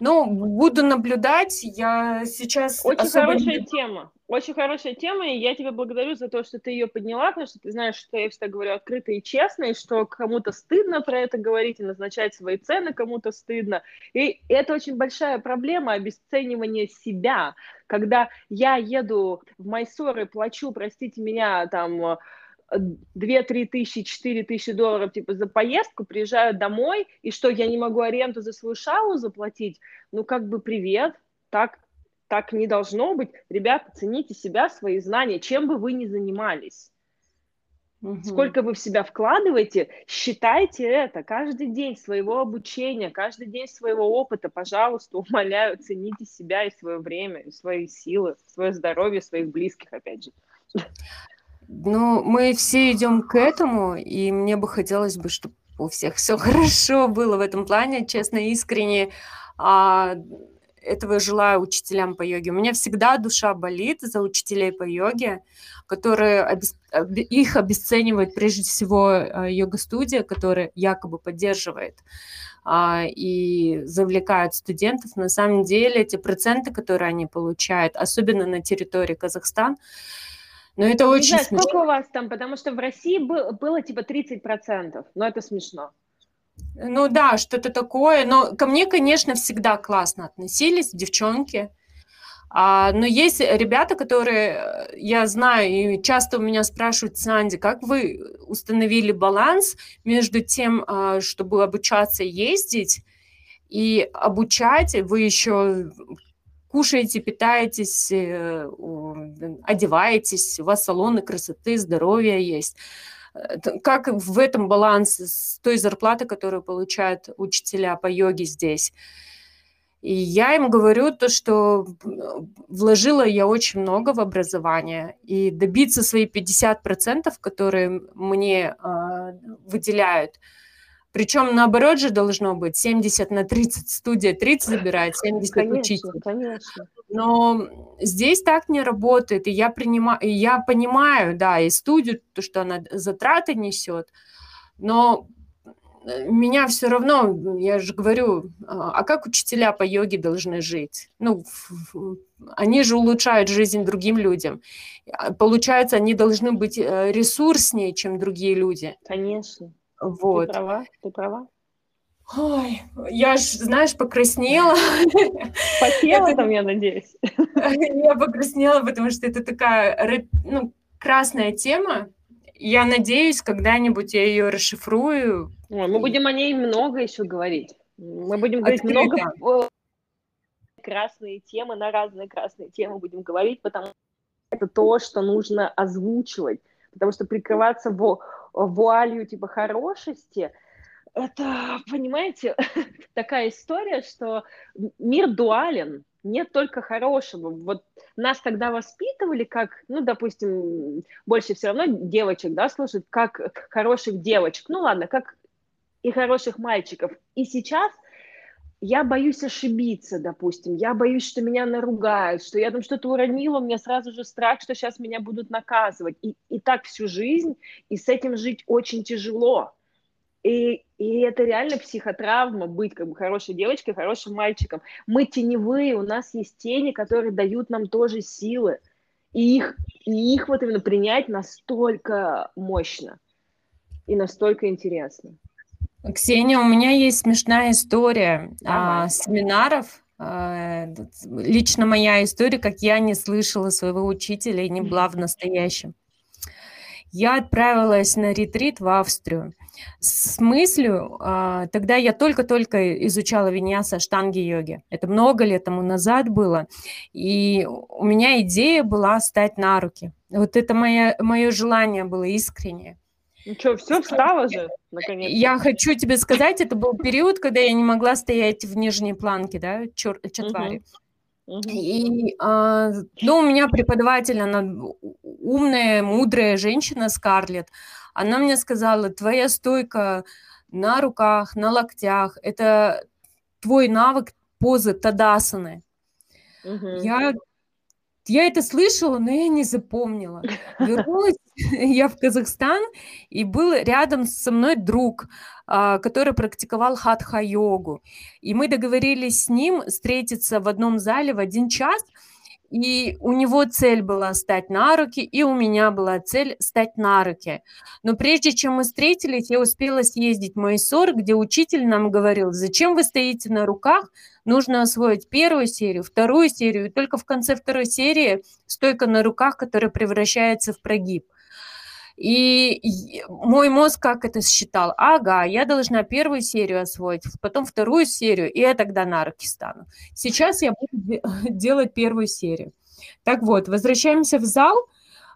Ну, буду наблюдать. Я сейчас... Очень хорошая не... тема. Очень хорошая тема, и я тебя благодарю за то, что ты ее подняла, потому что ты знаешь, что я всегда говорю открыто и честно, и что кому-то стыдно про это говорить и назначать свои цены кому-то стыдно. И это очень большая проблема обесценивания себя. Когда я еду в Майсор и плачу, простите меня, там 2-3 тысячи, 4 тысячи долларов типа за поездку, приезжаю домой, и что, я не могу аренду за свою шалу заплатить? Ну, как бы привет, так, так не должно быть. Ребята, цените себя, свои знания, чем бы вы ни занимались. Угу. Сколько вы в себя вкладываете, считайте это каждый день своего обучения, каждый день своего опыта. Пожалуйста, умоляю, цените себя и свое время, и свои силы, свое здоровье, своих близких, опять же. Ну, мы все идем к этому, и мне бы хотелось бы, чтобы у всех все хорошо было в этом плане, честно, искренне. А, этого желаю учителям по йоге. У меня всегда душа болит за учителей по йоге, которые обес... их обесценивает прежде всего а, йога-студия, которая якобы поддерживает а, и завлекают студентов. На самом деле эти проценты, которые они получают, особенно на территории Казахстана, но это очень не знаю, смешно. сколько у вас там, потому что в России было, было типа 30%, но это смешно. Ну да, что-то такое. Но ко мне, конечно, всегда классно относились, девчонки. А, но есть ребята, которые, э, я знаю, и часто у меня спрашивают, Санди, как вы установили баланс между тем, а, чтобы обучаться ездить, и обучать, вы еще кушаете, питаетесь, э, одеваетесь, у вас салоны красоты, здоровья есть. Э, как в этом баланс с той зарплатой, которую получают учителя по йоге здесь? И я им говорю то, что вложила я очень много в образование, и добиться свои 50%, которые мне э, выделяют – причем наоборот же должно быть 70 на 30, студия 30 забирает, 70 конечно, учитель. Конечно. Но здесь так не работает, и я, принимаю, и я понимаю, да, и студию, то, что она затраты несет, но э, меня все равно, я же говорю, а, а как учителя по йоге должны жить? Ну, они же улучшают жизнь другим людям. Получается, они должны быть э, ресурснее, чем другие люди. Конечно. Вот. Ты права, ты права. Ой, я ж, знаешь, покраснела. Потела там, я надеюсь. Я покраснела, потому что это такая ну, красная тема. Я надеюсь, когда-нибудь я ее расшифрую. Мы будем о ней много еще говорить. Мы будем говорить Открыто. много красные темы, на разные красные темы будем говорить, потому что это то, что нужно озвучивать. Потому что прикрываться во вуалью типа хорошести, это, понимаете, такая история, что мир дуален, нет только хорошего. Вот нас тогда воспитывали как, ну, допустим, больше все равно девочек, да, слушают, как хороших девочек. Ну, ладно, как и хороших мальчиков. И сейчас я боюсь ошибиться, допустим, я боюсь, что меня наругают, что я там что-то уронила, у меня сразу же страх, что сейчас меня будут наказывать. И, и так всю жизнь, и с этим жить очень тяжело. И, и это реально психотравма, быть как бы хорошей девочкой, хорошим мальчиком. Мы теневые, у нас есть тени, которые дают нам тоже силы. И их, и их вот именно принять настолько мощно и настолько интересно. Ксения, у меня есть смешная история а, семинаров. А, лично моя история, как я не слышала своего учителя и не была в настоящем. Я отправилась на ретрит в Австрию с мыслью, а, тогда я только-только изучала виньяса штанги йоги. Это много лет тому назад было. И у меня идея была стать на руки. Вот это мое, мое желание было искреннее. Ну что, все встало же, наконец. Я хочу тебе сказать, это был период, когда я не могла стоять в нижней планке, да, чер- четвари. Угу. И, а, ну, у меня преподаватель, она умная, мудрая женщина, Скарлетт. Она мне сказала, твоя стойка на руках, на локтях, это твой навык позы Тадасаны. Угу. Я я это слышала, но я не запомнила. Вернулась я в Казахстан, и был рядом со мной друг, а, который практиковал хатха-йогу. И мы договорились с ним встретиться в одном зале в один час – и у него цель была стать на руки, и у меня была цель стать на руки. Но прежде чем мы встретились, я успела съездить в Майсор, где учитель нам говорил, зачем вы стоите на руках, нужно освоить первую серию, вторую серию, и только в конце второй серии стойка на руках, которая превращается в прогиб. И мой мозг как это считал? Ага, я должна первую серию освоить, потом вторую серию, и я тогда на руки стану. Сейчас я буду делать первую серию. Так вот, возвращаемся в зал.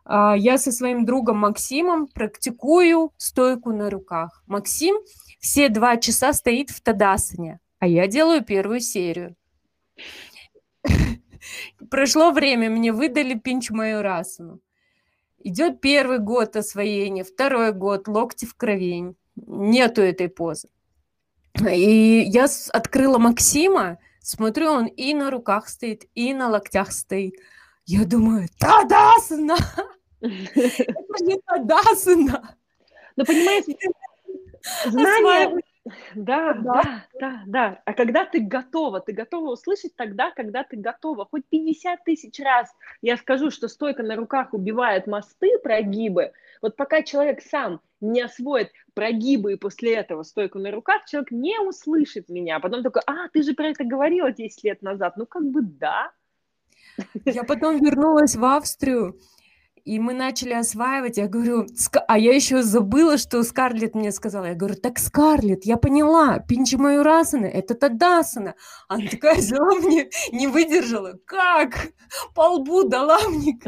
А, я со своим другом Максимом практикую стойку на руках. Максим все два часа стоит в Тадасане, а я делаю первую серию. Прошло время, мне выдали пинч мою расану. Идет первый год освоения, второй год, локти в крови. Нету этой позы. И я открыла Максима, смотрю, он и на руках стоит, и на локтях стоит. Я думаю, Тадасана! Это не Тадасана! Ну, понимаете, знание, да, да, да, да. А когда ты готова, ты готова услышать тогда, когда ты готова. Хоть 50 тысяч раз я скажу, что стойка на руках убивает мосты, прогибы. Вот пока человек сам не освоит прогибы и после этого стойку на руках, человек не услышит меня. А потом такой, а, ты же про это говорила 10 лет назад. Ну, как бы да. Я потом вернулась в Австрию, и мы начали осваивать. Я говорю, а я еще забыла, что Скарлетт мне сказала. Я говорю, так Скарлетт, я поняла, Пинчи Майорасана, это Тадасана. Она такая взяла мне, не выдержала. Как? По лбу дала мне.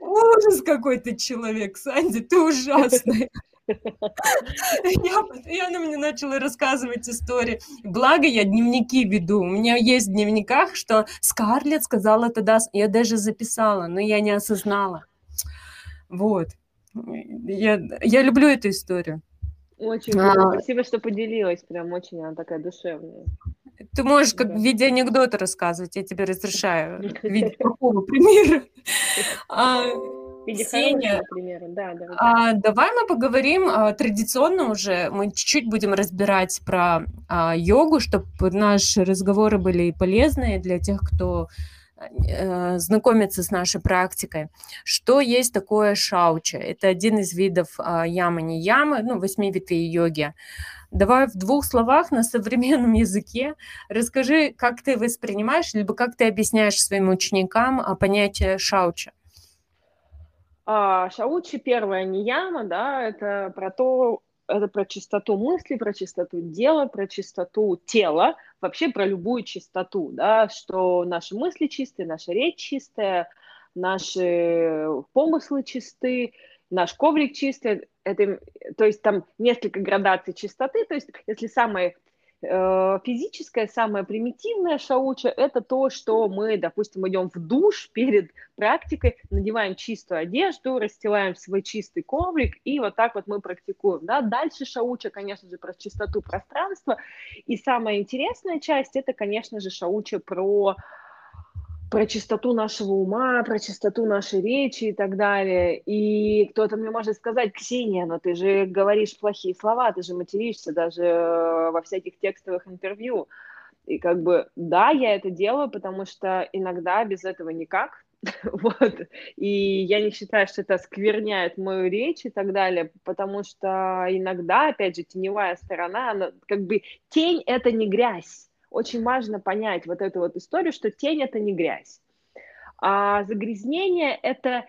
Ужас какой-то человек, Санди, ты ужасная. Я, она мне начала рассказывать истории. Благо, я дневники веду. У меня есть в дневниках, что Скарлетт сказала тогда, я даже записала, но я не осознала. Вот. Я, я люблю эту историю. Очень а, Спасибо, что поделилась. Прям очень она такая душевная. Ты можешь как да. в виде анекдота рассказывать, я тебе разрешаю. В виде какого примера? А, Ксения, да, да, А, давай мы поговорим а, традиционно уже. Мы чуть-чуть будем разбирать про а, йогу, чтобы наши разговоры были полезные для тех, кто знакомиться с нашей практикой. Что есть такое шауча? Это один из видов а, ямы-не ямы, ну, восьми ветвей йоги. Давай в двух словах на современном языке расскажи, как ты воспринимаешь, либо как ты объясняешь своим ученикам а, понятие шауча. А, шаучи первая не яма, да, это про то, это про чистоту мысли, про чистоту дела, про чистоту тела, вообще про любую чистоту, да, что наши мысли чистые, наша речь чистая, наши помыслы чисты, наш коврик чистый, это, то есть там несколько градаций чистоты, то есть если самый Э, физическое, самое примитивное шауча – это то, что мы, допустим, идем в душ перед практикой, надеваем чистую одежду, расстилаем свой чистый коврик, и вот так вот мы практикуем. Да? Дальше шауча, конечно же, про чистоту пространства. И самая интересная часть – это, конечно же, шауча про про чистоту нашего ума, про чистоту нашей речи и так далее. И кто-то мне может сказать, Ксения, но ты же говоришь плохие слова, ты же материшься даже э, во всяких текстовых интервью. И как бы, да, я это делаю, потому что иногда без этого никак. вот. И я не считаю, что это скверняет мою речь и так далее, потому что иногда, опять же, теневая сторона, она, как бы тень — это не грязь очень важно понять вот эту вот историю, что тень это не грязь. А загрязнение это,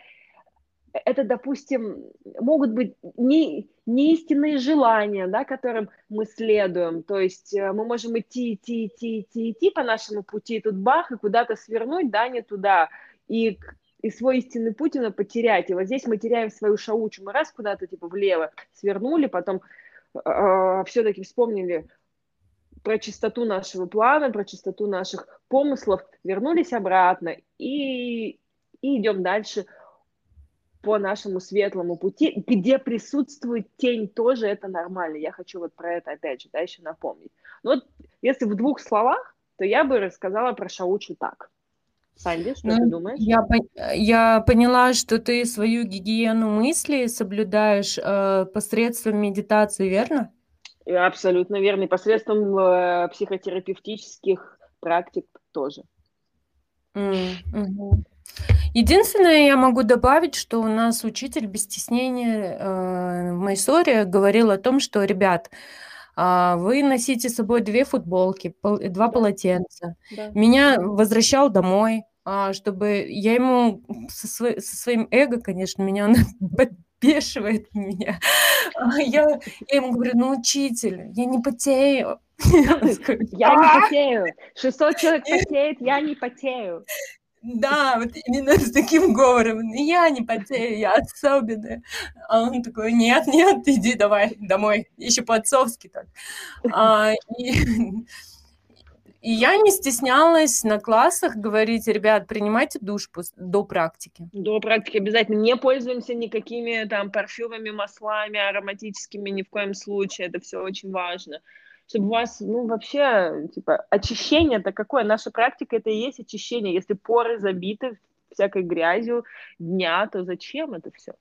это допустим, могут быть не, не истинные желания, да, которым мы следуем. То есть э, мы можем идти, идти, идти, идти, идти по нашему пути, и тут бах, и куда-то свернуть, да, не туда. И и свой истинный путь именно потерять. И вот здесь мы теряем свою шаучу. Мы раз куда-то типа влево свернули, потом э все-таки вспомнили, про чистоту нашего плана, про чистоту наших помыслов, вернулись обратно и, и идем дальше по нашему светлому пути, где присутствует тень тоже, это нормально. Я хочу вот про это опять же, да, еще напомнить. Но вот если в двух словах, то я бы рассказала про Шаучу так. Санди, что ну, ты думаешь? Я, я поняла, что ты свою гигиену мысли соблюдаешь э, посредством медитации, верно? Абсолютно верно. И посредством э, психотерапевтических практик тоже. Mm-hmm. Единственное, я могу добавить, что у нас учитель без стеснения э, в Майсоре говорил о том, что, ребят, э, вы носите с собой две футболки, пол, два да. полотенца. Да. Меня возвращал домой, э, чтобы я ему со, свой, со своим эго, конечно, меня он подбешивает меня. А я, я ему говорю, ну, учитель, я не потею. Я не потею. 600 человек потеет, я не потею. Да, вот именно с таким говором. Я не потею, я особенная. А он такой, нет, нет, иди давай домой. Еще по-отцовски так. А, и, и я не стеснялась на классах говорить, ребят, принимайте душ до практики. До практики обязательно. Не пользуемся никакими там парфюмами, маслами ароматическими ни в коем случае. Это все очень важно чтобы у вас, ну, вообще, типа, очищение это какое? Наша практика это и есть очищение. Если поры забиты всякой грязью дня, то зачем это все?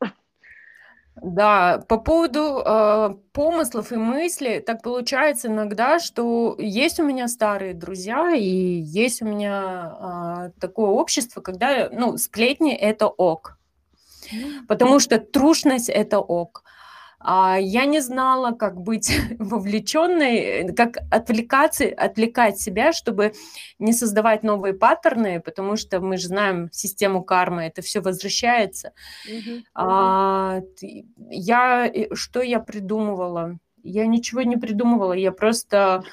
Да, по поводу э, помыслов и мыслей, так получается иногда, что есть у меня старые друзья и есть у меня э, такое общество, когда, ну, сплетни это ок, потому что трушность это ок. А, я не знала, как быть вовлеченной, как отвлекаться, отвлекать себя, чтобы не создавать новые паттерны, потому что мы же знаем систему кармы, это все возвращается. Mm-hmm. А, я, что я придумывала? Я ничего не придумывала, я просто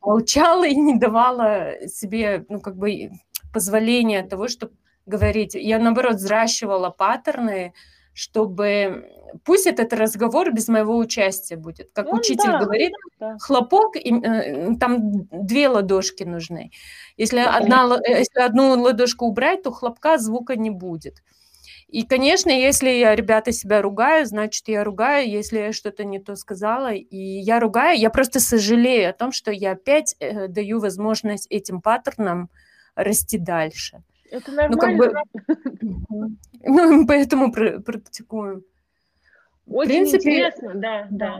молчала и не давала себе, ну, как бы позволения того, чтобы говорить. Я, наоборот, взращивала паттерны, чтобы пусть этот разговор без моего участия будет. Как ну, учитель да, говорит, да. хлопок, и, э, там две ладошки нужны. Если, да, одна, если одну ладошку убрать, то хлопка звука не будет. И, конечно, если я, ребята, себя ругаю, значит, я ругаю, если я что-то не то сказала, и я ругаю, я просто сожалею о том, что я опять э, даю возможность этим паттернам расти дальше. Это нормально. Ну, как бы, ну, поэтому практикуем. Очень принципе, интересно, да, да.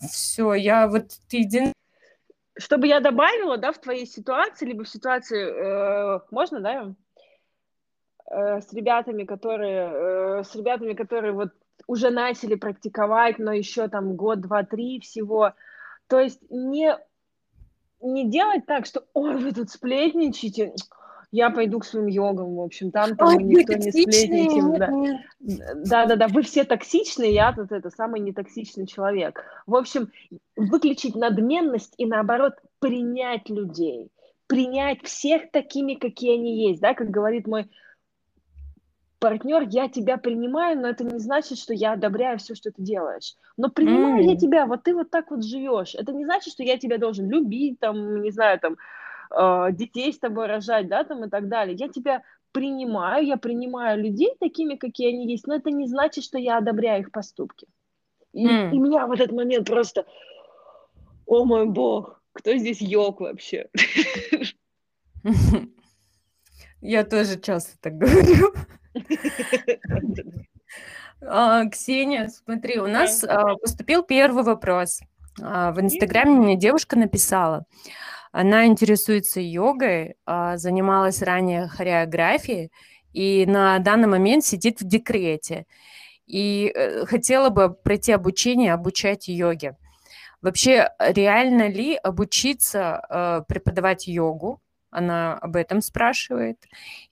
Все, я вот един... Чтобы я добавила, да, в твоей ситуации, либо в ситуации, э, можно, да, э, с ребятами, которые, э, с ребятами, которые вот уже начали практиковать, но еще там год, два, три всего. То есть не, не делать так, что, ой, вы тут сплетничаете, я пойду к своим йогам, в общем, там, там Ой, никто не сплетничает. Да. да, да, да, вы все токсичные, я тут это самый нетоксичный человек. В общем, выключить надменность и наоборот принять людей, принять всех такими, какие они есть, да, как говорит мой партнер, я тебя принимаю, но это не значит, что я одобряю все, что ты делаешь. Но принимаю mm. я тебя, вот ты вот так вот живешь. Это не значит, что я тебя должен любить, там, не знаю, там, э, детей с тобой рожать, да, там и так далее. Я тебя принимаю, я принимаю людей такими, какие они есть, но это не значит, что я одобряю их поступки. И, mm. и меня в этот момент просто, о мой бог, кто здесь йог вообще? Я тоже часто так говорю. А, Ксения, смотри, у нас а, поступил первый вопрос. А, в Инстаграме мне девушка написала. Она интересуется йогой, а, занималась ранее хореографией и на данный момент сидит в декрете. И э, хотела бы пройти обучение, обучать йоге. Вообще, реально ли обучиться э, преподавать йогу? Она об этом спрашивает.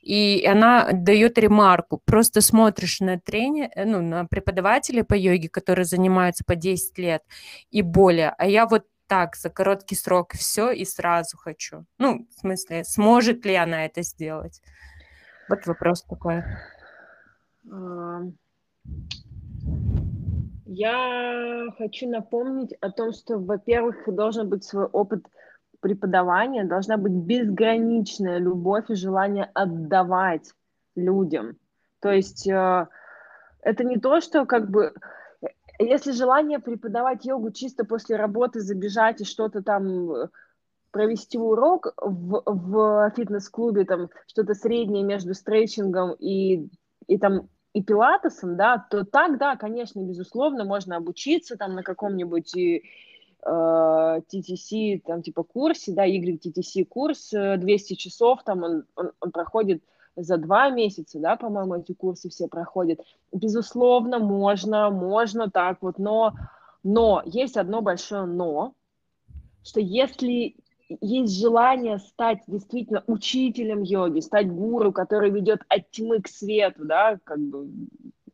И она дает ремарку. Просто смотришь на тренер, э, ну, на преподавателя по йоге, которые занимаются по 10 лет и более. А я вот так, за короткий срок все и сразу хочу. Ну, в смысле, сможет ли она это сделать? Вот вопрос такой. Я хочу напомнить о том, что, во-первых, должен быть свой опыт преподавания должна быть безграничная любовь и желание отдавать людям. То есть э, это не то, что как бы если желание преподавать йогу чисто после работы, забежать и что-то там э, провести урок в, в фитнес-клубе, там что-то среднее между стретчингом и, и там и пилатесом, да, то так, да, конечно, безусловно, можно обучиться там на каком-нибудь и, э, TTC, там, типа, курсе, да, YTTC курс, 200 часов, там, он, он, он проходит за два месяца, да, по-моему, эти курсы все проходят. Безусловно, можно, можно так вот, но, но есть одно большое но, что если есть желание стать действительно учителем йоги, стать гуру, который ведет от тьмы к свету, да, как бы,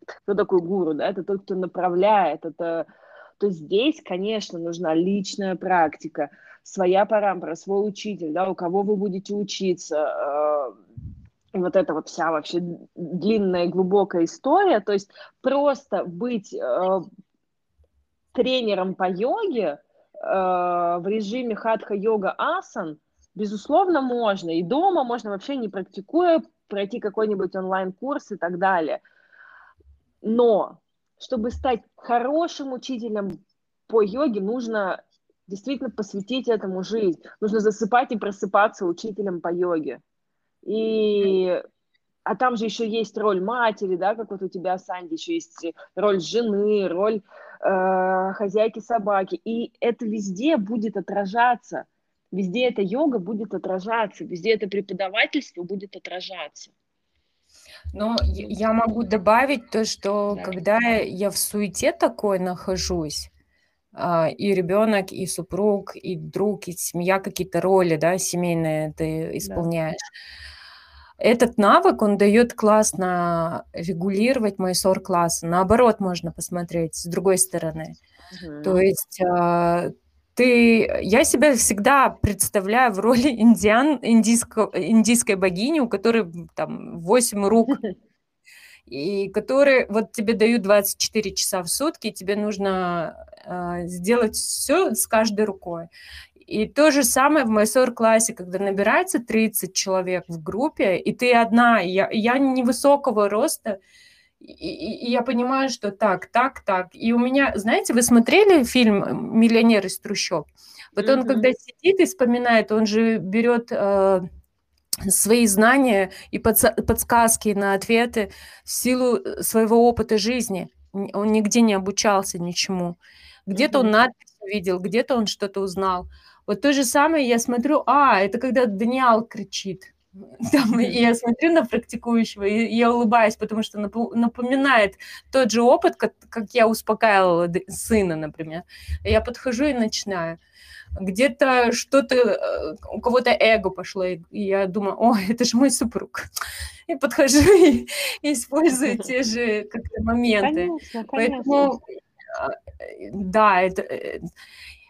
кто такой гуру, да, это тот, кто направляет, это, то здесь, конечно, нужна личная практика, своя парампара, свой учитель, да, у кого вы будете учиться, э, вот эта вот вся вообще длинная глубокая история, то есть просто быть э, тренером по йоге э, в режиме хатха-йога асан, безусловно, можно. И дома можно вообще не практикуя пройти какой-нибудь онлайн-курс и так далее. Но чтобы стать хорошим учителем по йоге, нужно действительно посвятить этому жизнь. Нужно засыпать и просыпаться учителем по йоге. И а там же еще есть роль матери, да, как вот у тебя, Санди, еще есть роль жены, роль э, хозяйки собаки. И это везде будет отражаться. Везде эта йога будет отражаться, везде это преподавательство будет отражаться. Но я могу добавить то, что да. когда я в суете такой нахожусь, а, и ребенок, и супруг, и друг, и семья, какие-то роли, да, семейные ты исполняешь. Да этот навык, он дает классно регулировать мои СОР-классы. Наоборот, можно посмотреть с другой стороны. Угу. То есть э, ты, я себя всегда представляю в роли индиан, индийско, индийской богини, у которой там 8 рук, и которые вот тебе дают 24 часа в сутки, и тебе нужно э, сделать все с каждой рукой. И то же самое в майсор-классе, когда набирается 30 человек в группе, и ты одна, я, я невысокого роста, и, и, и я понимаю, что так, так, так. И у меня, знаете, вы смотрели фильм «Миллионер из трущоб»? Вот он, mm-hmm. когда сидит и вспоминает, он же берет э, свои знания и подсказки на ответы в силу своего опыта жизни. Он нигде не обучался ничему. Где-то mm-hmm. он надпись увидел, где-то он что-то узнал. Вот то же самое я смотрю, а, это когда Даниал кричит. Там, и я смотрю на практикующего, и я улыбаюсь, потому что напоминает тот же опыт, как, как я успокаивала сына, например. Я подхожу и начинаю. Где-то что-то, э, у кого-то эго пошло, и я думаю, о, это же мой супруг. И подхожу и, и использую те же как-то моменты. Конечно, конечно. Поэтому, э, да, это э,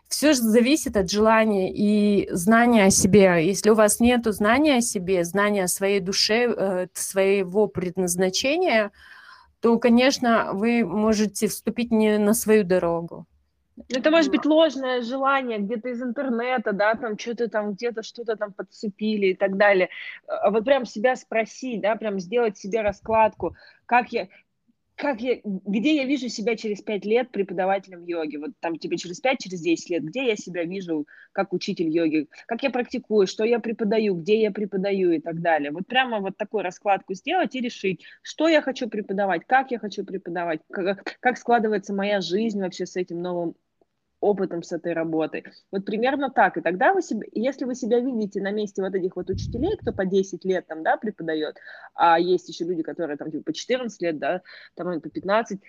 все же зависит от желания и знания о себе. Если у вас нет знания о себе, знания о своей душе, э, своего предназначения, то, конечно, вы можете вступить не на свою дорогу. Это может быть ложное желание где-то из интернета, да, там что-то там где-то что-то там подцепили и так далее. А вот прям себя спросить, да, прям сделать себе раскладку, как я, как я, где я вижу себя через пять лет преподавателем йоги? Вот там тебе через пять, через десять лет, где я себя вижу как учитель йоги? Как я практикую, что я преподаю, где я преподаю и так далее. Вот прямо вот такую раскладку сделать и решить, что я хочу преподавать, как я хочу преподавать, как, как складывается моя жизнь вообще с этим новым опытом с этой работой. Вот примерно так. И тогда вы себе, если вы себя видите на месте вот этих вот учителей, кто по 10 лет там, да, преподает, а есть еще люди, которые там типа по 14 лет, да, там по 15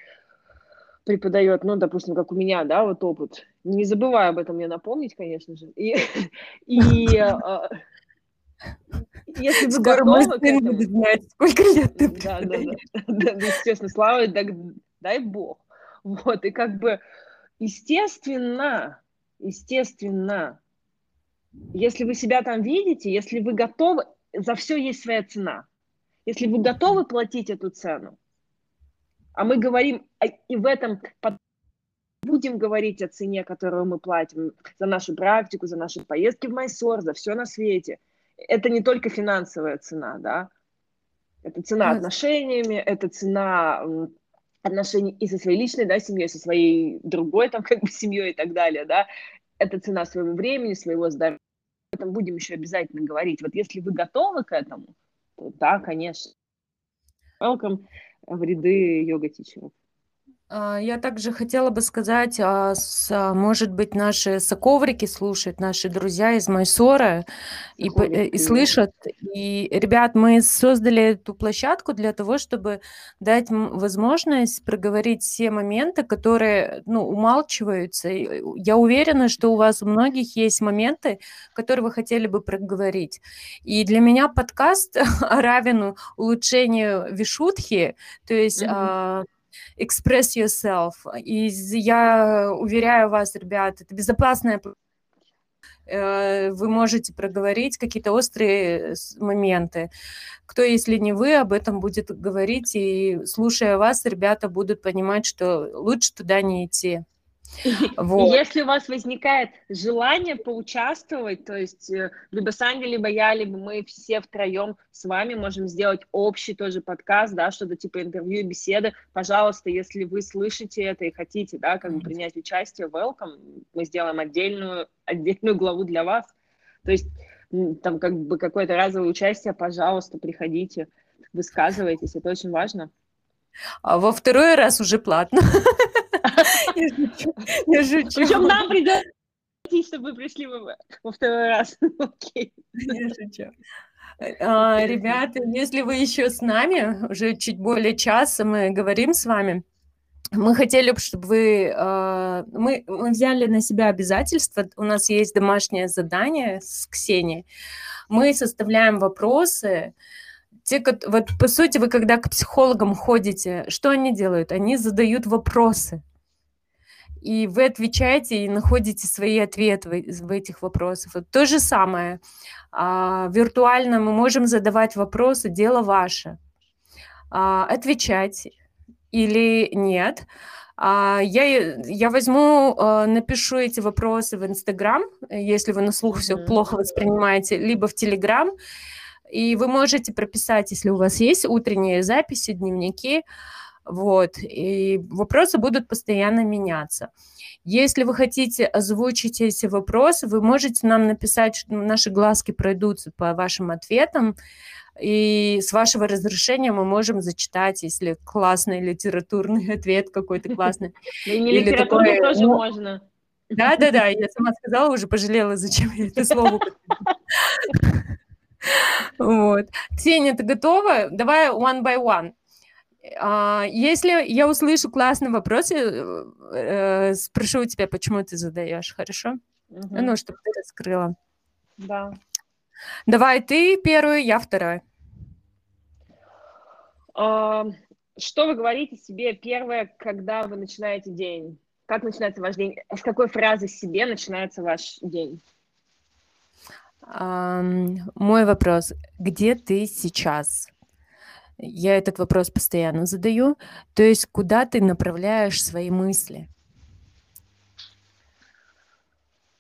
преподает, ну, допустим, как у меня, да, вот опыт. Не забываю об этом мне напомнить, конечно же. И, и а, если вы Скоро готовы к этому... знать, сколько лет ты да, да, да, да, да, естественно, слава, дай бог. Вот, и как бы Естественно, естественно, если вы себя там видите, если вы готовы, за все есть своя цена. Если вы готовы платить эту цену, а мы говорим и в этом будем говорить о цене, которую мы платим за нашу практику, за наши поездки в Майсор, за все на свете. Это не только финансовая цена, да, это цена отношениями, это цена отношений и со своей личной, да, семьей, со своей другой, там, как бы, семьей и так далее, да. Это цена своего времени, своего здоровья. Об этом будем еще обязательно говорить. Вот если вы готовы к этому, то да, конечно. Welcome в ряды йога-тичеров. А, я также хотела бы сказать, а, а, может быть, наши соковрики слушают, наши друзья из Майсора и, э, и слышат. И, ребят, мы создали эту площадку для того, чтобы дать возможность проговорить все моменты, которые ну, умалчиваются. Я уверена, что у вас у многих есть моменты, которые вы хотели бы проговорить. И для меня подкаст равен улучшению вишутхи, то есть... Mm-hmm express yourself. И я уверяю вас, ребят, это безопасная э, вы можете проговорить какие-то острые моменты. Кто, если не вы, об этом будет говорить, и слушая вас, ребята будут понимать, что лучше туда не идти. Вот. Если у вас возникает желание поучаствовать, то есть э, либо Саня, либо я, либо мы все втроем с вами можем сделать общий тоже подкаст, да, что-то типа интервью, беседы, пожалуйста, если вы слышите это и хотите, да, как бы принять участие, welcome, мы сделаем отдельную, отдельную главу для вас. То есть там как бы какое-то разовое участие, пожалуйста, приходите, высказывайтесь, это очень важно. А во второй раз уже платно. Я шучу. Причем нам придется чтобы вы пришли во второй раз. Окей. Я шучу. А, ребята, если вы еще с нами, уже чуть более часа мы говорим с вами, мы хотели бы, чтобы вы... А, мы, мы взяли на себя обязательства, у нас есть домашнее задание с Ксенией. Мы составляем вопросы, те, вот по сути, вы когда к психологам ходите, что они делают? Они задают вопросы. И вы отвечаете и находите свои ответы в, в этих вопросах. Вот то же самое. А, виртуально мы можем задавать вопросы, дело ваше. А, отвечать или нет. А, я, я возьму, а, напишу эти вопросы в Инстаграм, если вы на слух все плохо воспринимаете, либо в Телеграм. И вы можете прописать, если у вас есть утренние записи, дневники, вот, и вопросы будут постоянно меняться. Если вы хотите озвучить эти вопросы, вы можете нам написать, что наши глазки пройдутся по вашим ответам, и с вашего разрешения мы можем зачитать, если классный литературный ответ какой-то классный. Или литературный тоже ну, можно. Да-да-да, я сама сказала, уже пожалела, зачем я это слово Вот. Ксения, ты готова? Давай one by one. А, если я услышу классный вопрос, я э, спрошу у тебя, почему ты задаешь, хорошо? Угу. Ну, чтобы ты раскрыла. Да. Давай ты первую, я вторая. А, что вы говорите себе первое, когда вы начинаете день? Как начинается ваш день? С какой фразы себе начинается ваш день? Мой вопрос. Где ты сейчас? Я этот вопрос постоянно задаю. То есть куда ты направляешь свои мысли?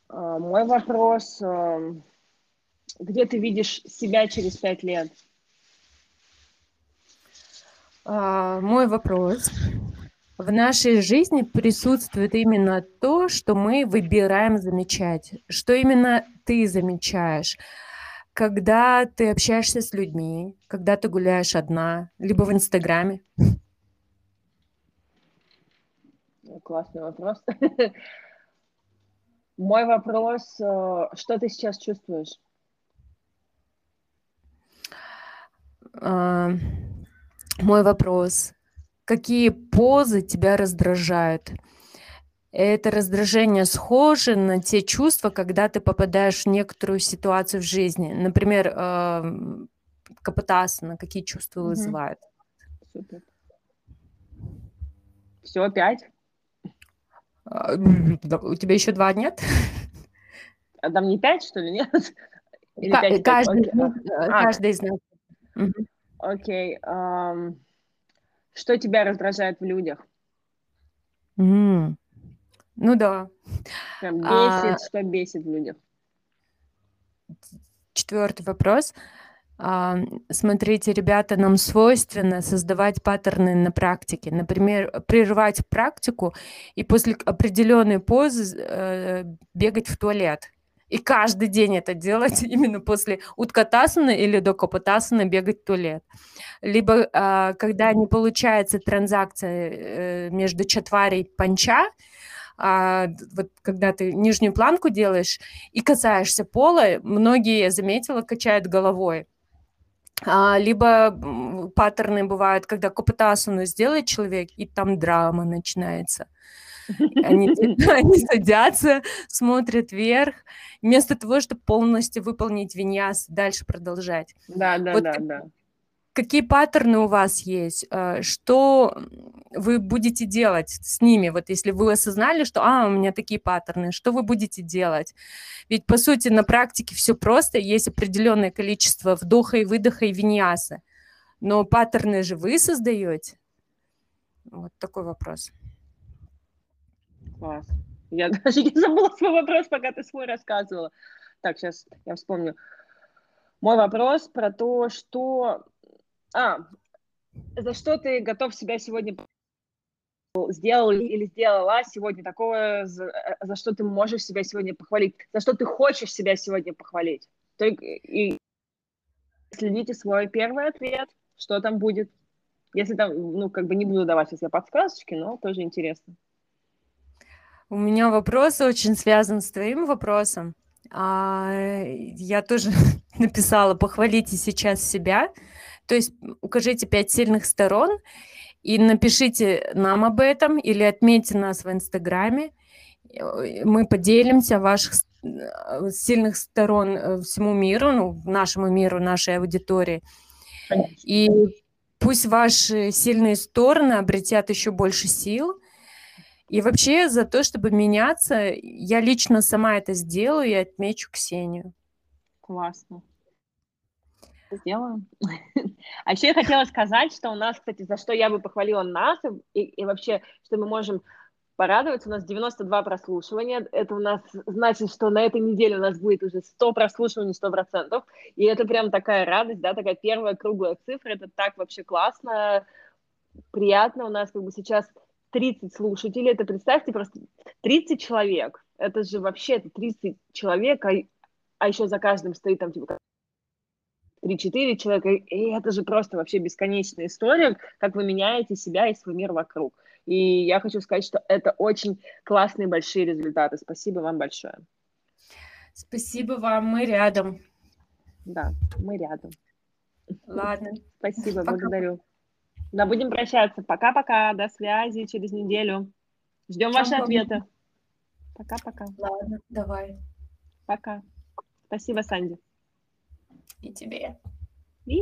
А, мой вопрос. Где ты видишь себя через пять лет? А, мой вопрос. В нашей жизни присутствует именно то, что мы выбираем замечать, что именно ты замечаешь, когда ты общаешься с людьми, когда ты гуляешь одна, либо в Инстаграме. Классный вопрос. Мой вопрос, э, что ты сейчас чувствуешь? А, мой вопрос, какие позы тебя раздражают. Это раздражение схоже на те чувства, когда ты попадаешь в некоторую ситуацию в жизни. Например, э, капотасана, какие чувства угу. вызывает. Супер. Все, опять? А, у тебя еще два нет? А там не пять, что ли, нет? Или К- 5, каждый, 5? Okay. А. каждый из нас. Окей. Что тебя раздражает в людях? Mm. Ну да. Прям бесит, а... что бесит в людях. Четвертый вопрос. А, смотрите, ребята, нам свойственно создавать паттерны на практике. Например, прервать практику и после определенной позы э, бегать в туалет. И каждый день это делать именно после уткатасана или докопатасана бегать в туалет. Либо а, когда не получается транзакция э, между чатварей и панча, а, вот когда ты нижнюю планку делаешь и касаешься пола, многие, я заметила, качают головой. А, либо паттерны бывают, когда копытасану сделает человек, и там драма начинается. Они, они садятся, смотрят вверх, вместо того, чтобы полностью выполнить виньяс, дальше продолжать. Да, да, вот да, да. Какие паттерны у вас есть? Э, что вы будете делать с ними? Вот если вы осознали, что а, у меня такие паттерны, что вы будете делать? Ведь, по сути, на практике все просто, есть определенное количество вдоха и выдоха и виньяса. Но паттерны же вы создаете? Вот такой вопрос. Класс. Я даже не забыла свой вопрос, пока ты свой рассказывала. Так, сейчас я вспомню. Мой вопрос про то, что а, за что ты готов себя сегодня сделал или сделала сегодня такое, за, за что ты можешь себя сегодня похвалить, за что ты хочешь себя сегодня похвалить. Только, и следите свой первый ответ, что там будет. Если там, ну, как бы не буду давать сейчас я подсказочки, но тоже интересно. У меня вопрос очень связан с твоим вопросом. А, я тоже написала, похвалите сейчас себя, то есть укажите пять сильных сторон и напишите нам об этом или отметьте нас в Инстаграме. Мы поделимся ваших э, сильных сторон э, всему миру, ну, нашему миру, нашей аудитории. Конечно. И пусть ваши сильные стороны обретят еще больше сил. И вообще за то, чтобы меняться, я лично сама это сделаю и отмечу Ксению. Классно сделаем. А еще я хотела сказать, что у нас, кстати, за что я бы похвалила нас, и, и вообще, что мы можем порадоваться, у нас 92 прослушивания, это у нас значит, что на этой неделе у нас будет уже 100 прослушиваний, 100%, и это прям такая радость, да, такая первая круглая цифра, это так вообще классно, приятно, у нас как бы сейчас 30 слушателей, это представьте просто 30 человек, это же вообще это 30 человек, а, а еще за каждым стоит там типа 3-4 человека, и это же просто вообще бесконечная история, как вы меняете себя и свой мир вокруг. И я хочу сказать, что это очень классные большие результаты. Спасибо вам большое. Спасибо вам, мы рядом. Да, мы рядом. Ладно. Спасибо, Пока. благодарю. Да, будем прощаться. Пока-пока, до связи через неделю. Ждем ваши ответы. Пока-пока. Ладно, давай. Пока. Спасибо, Санди. И тебе. И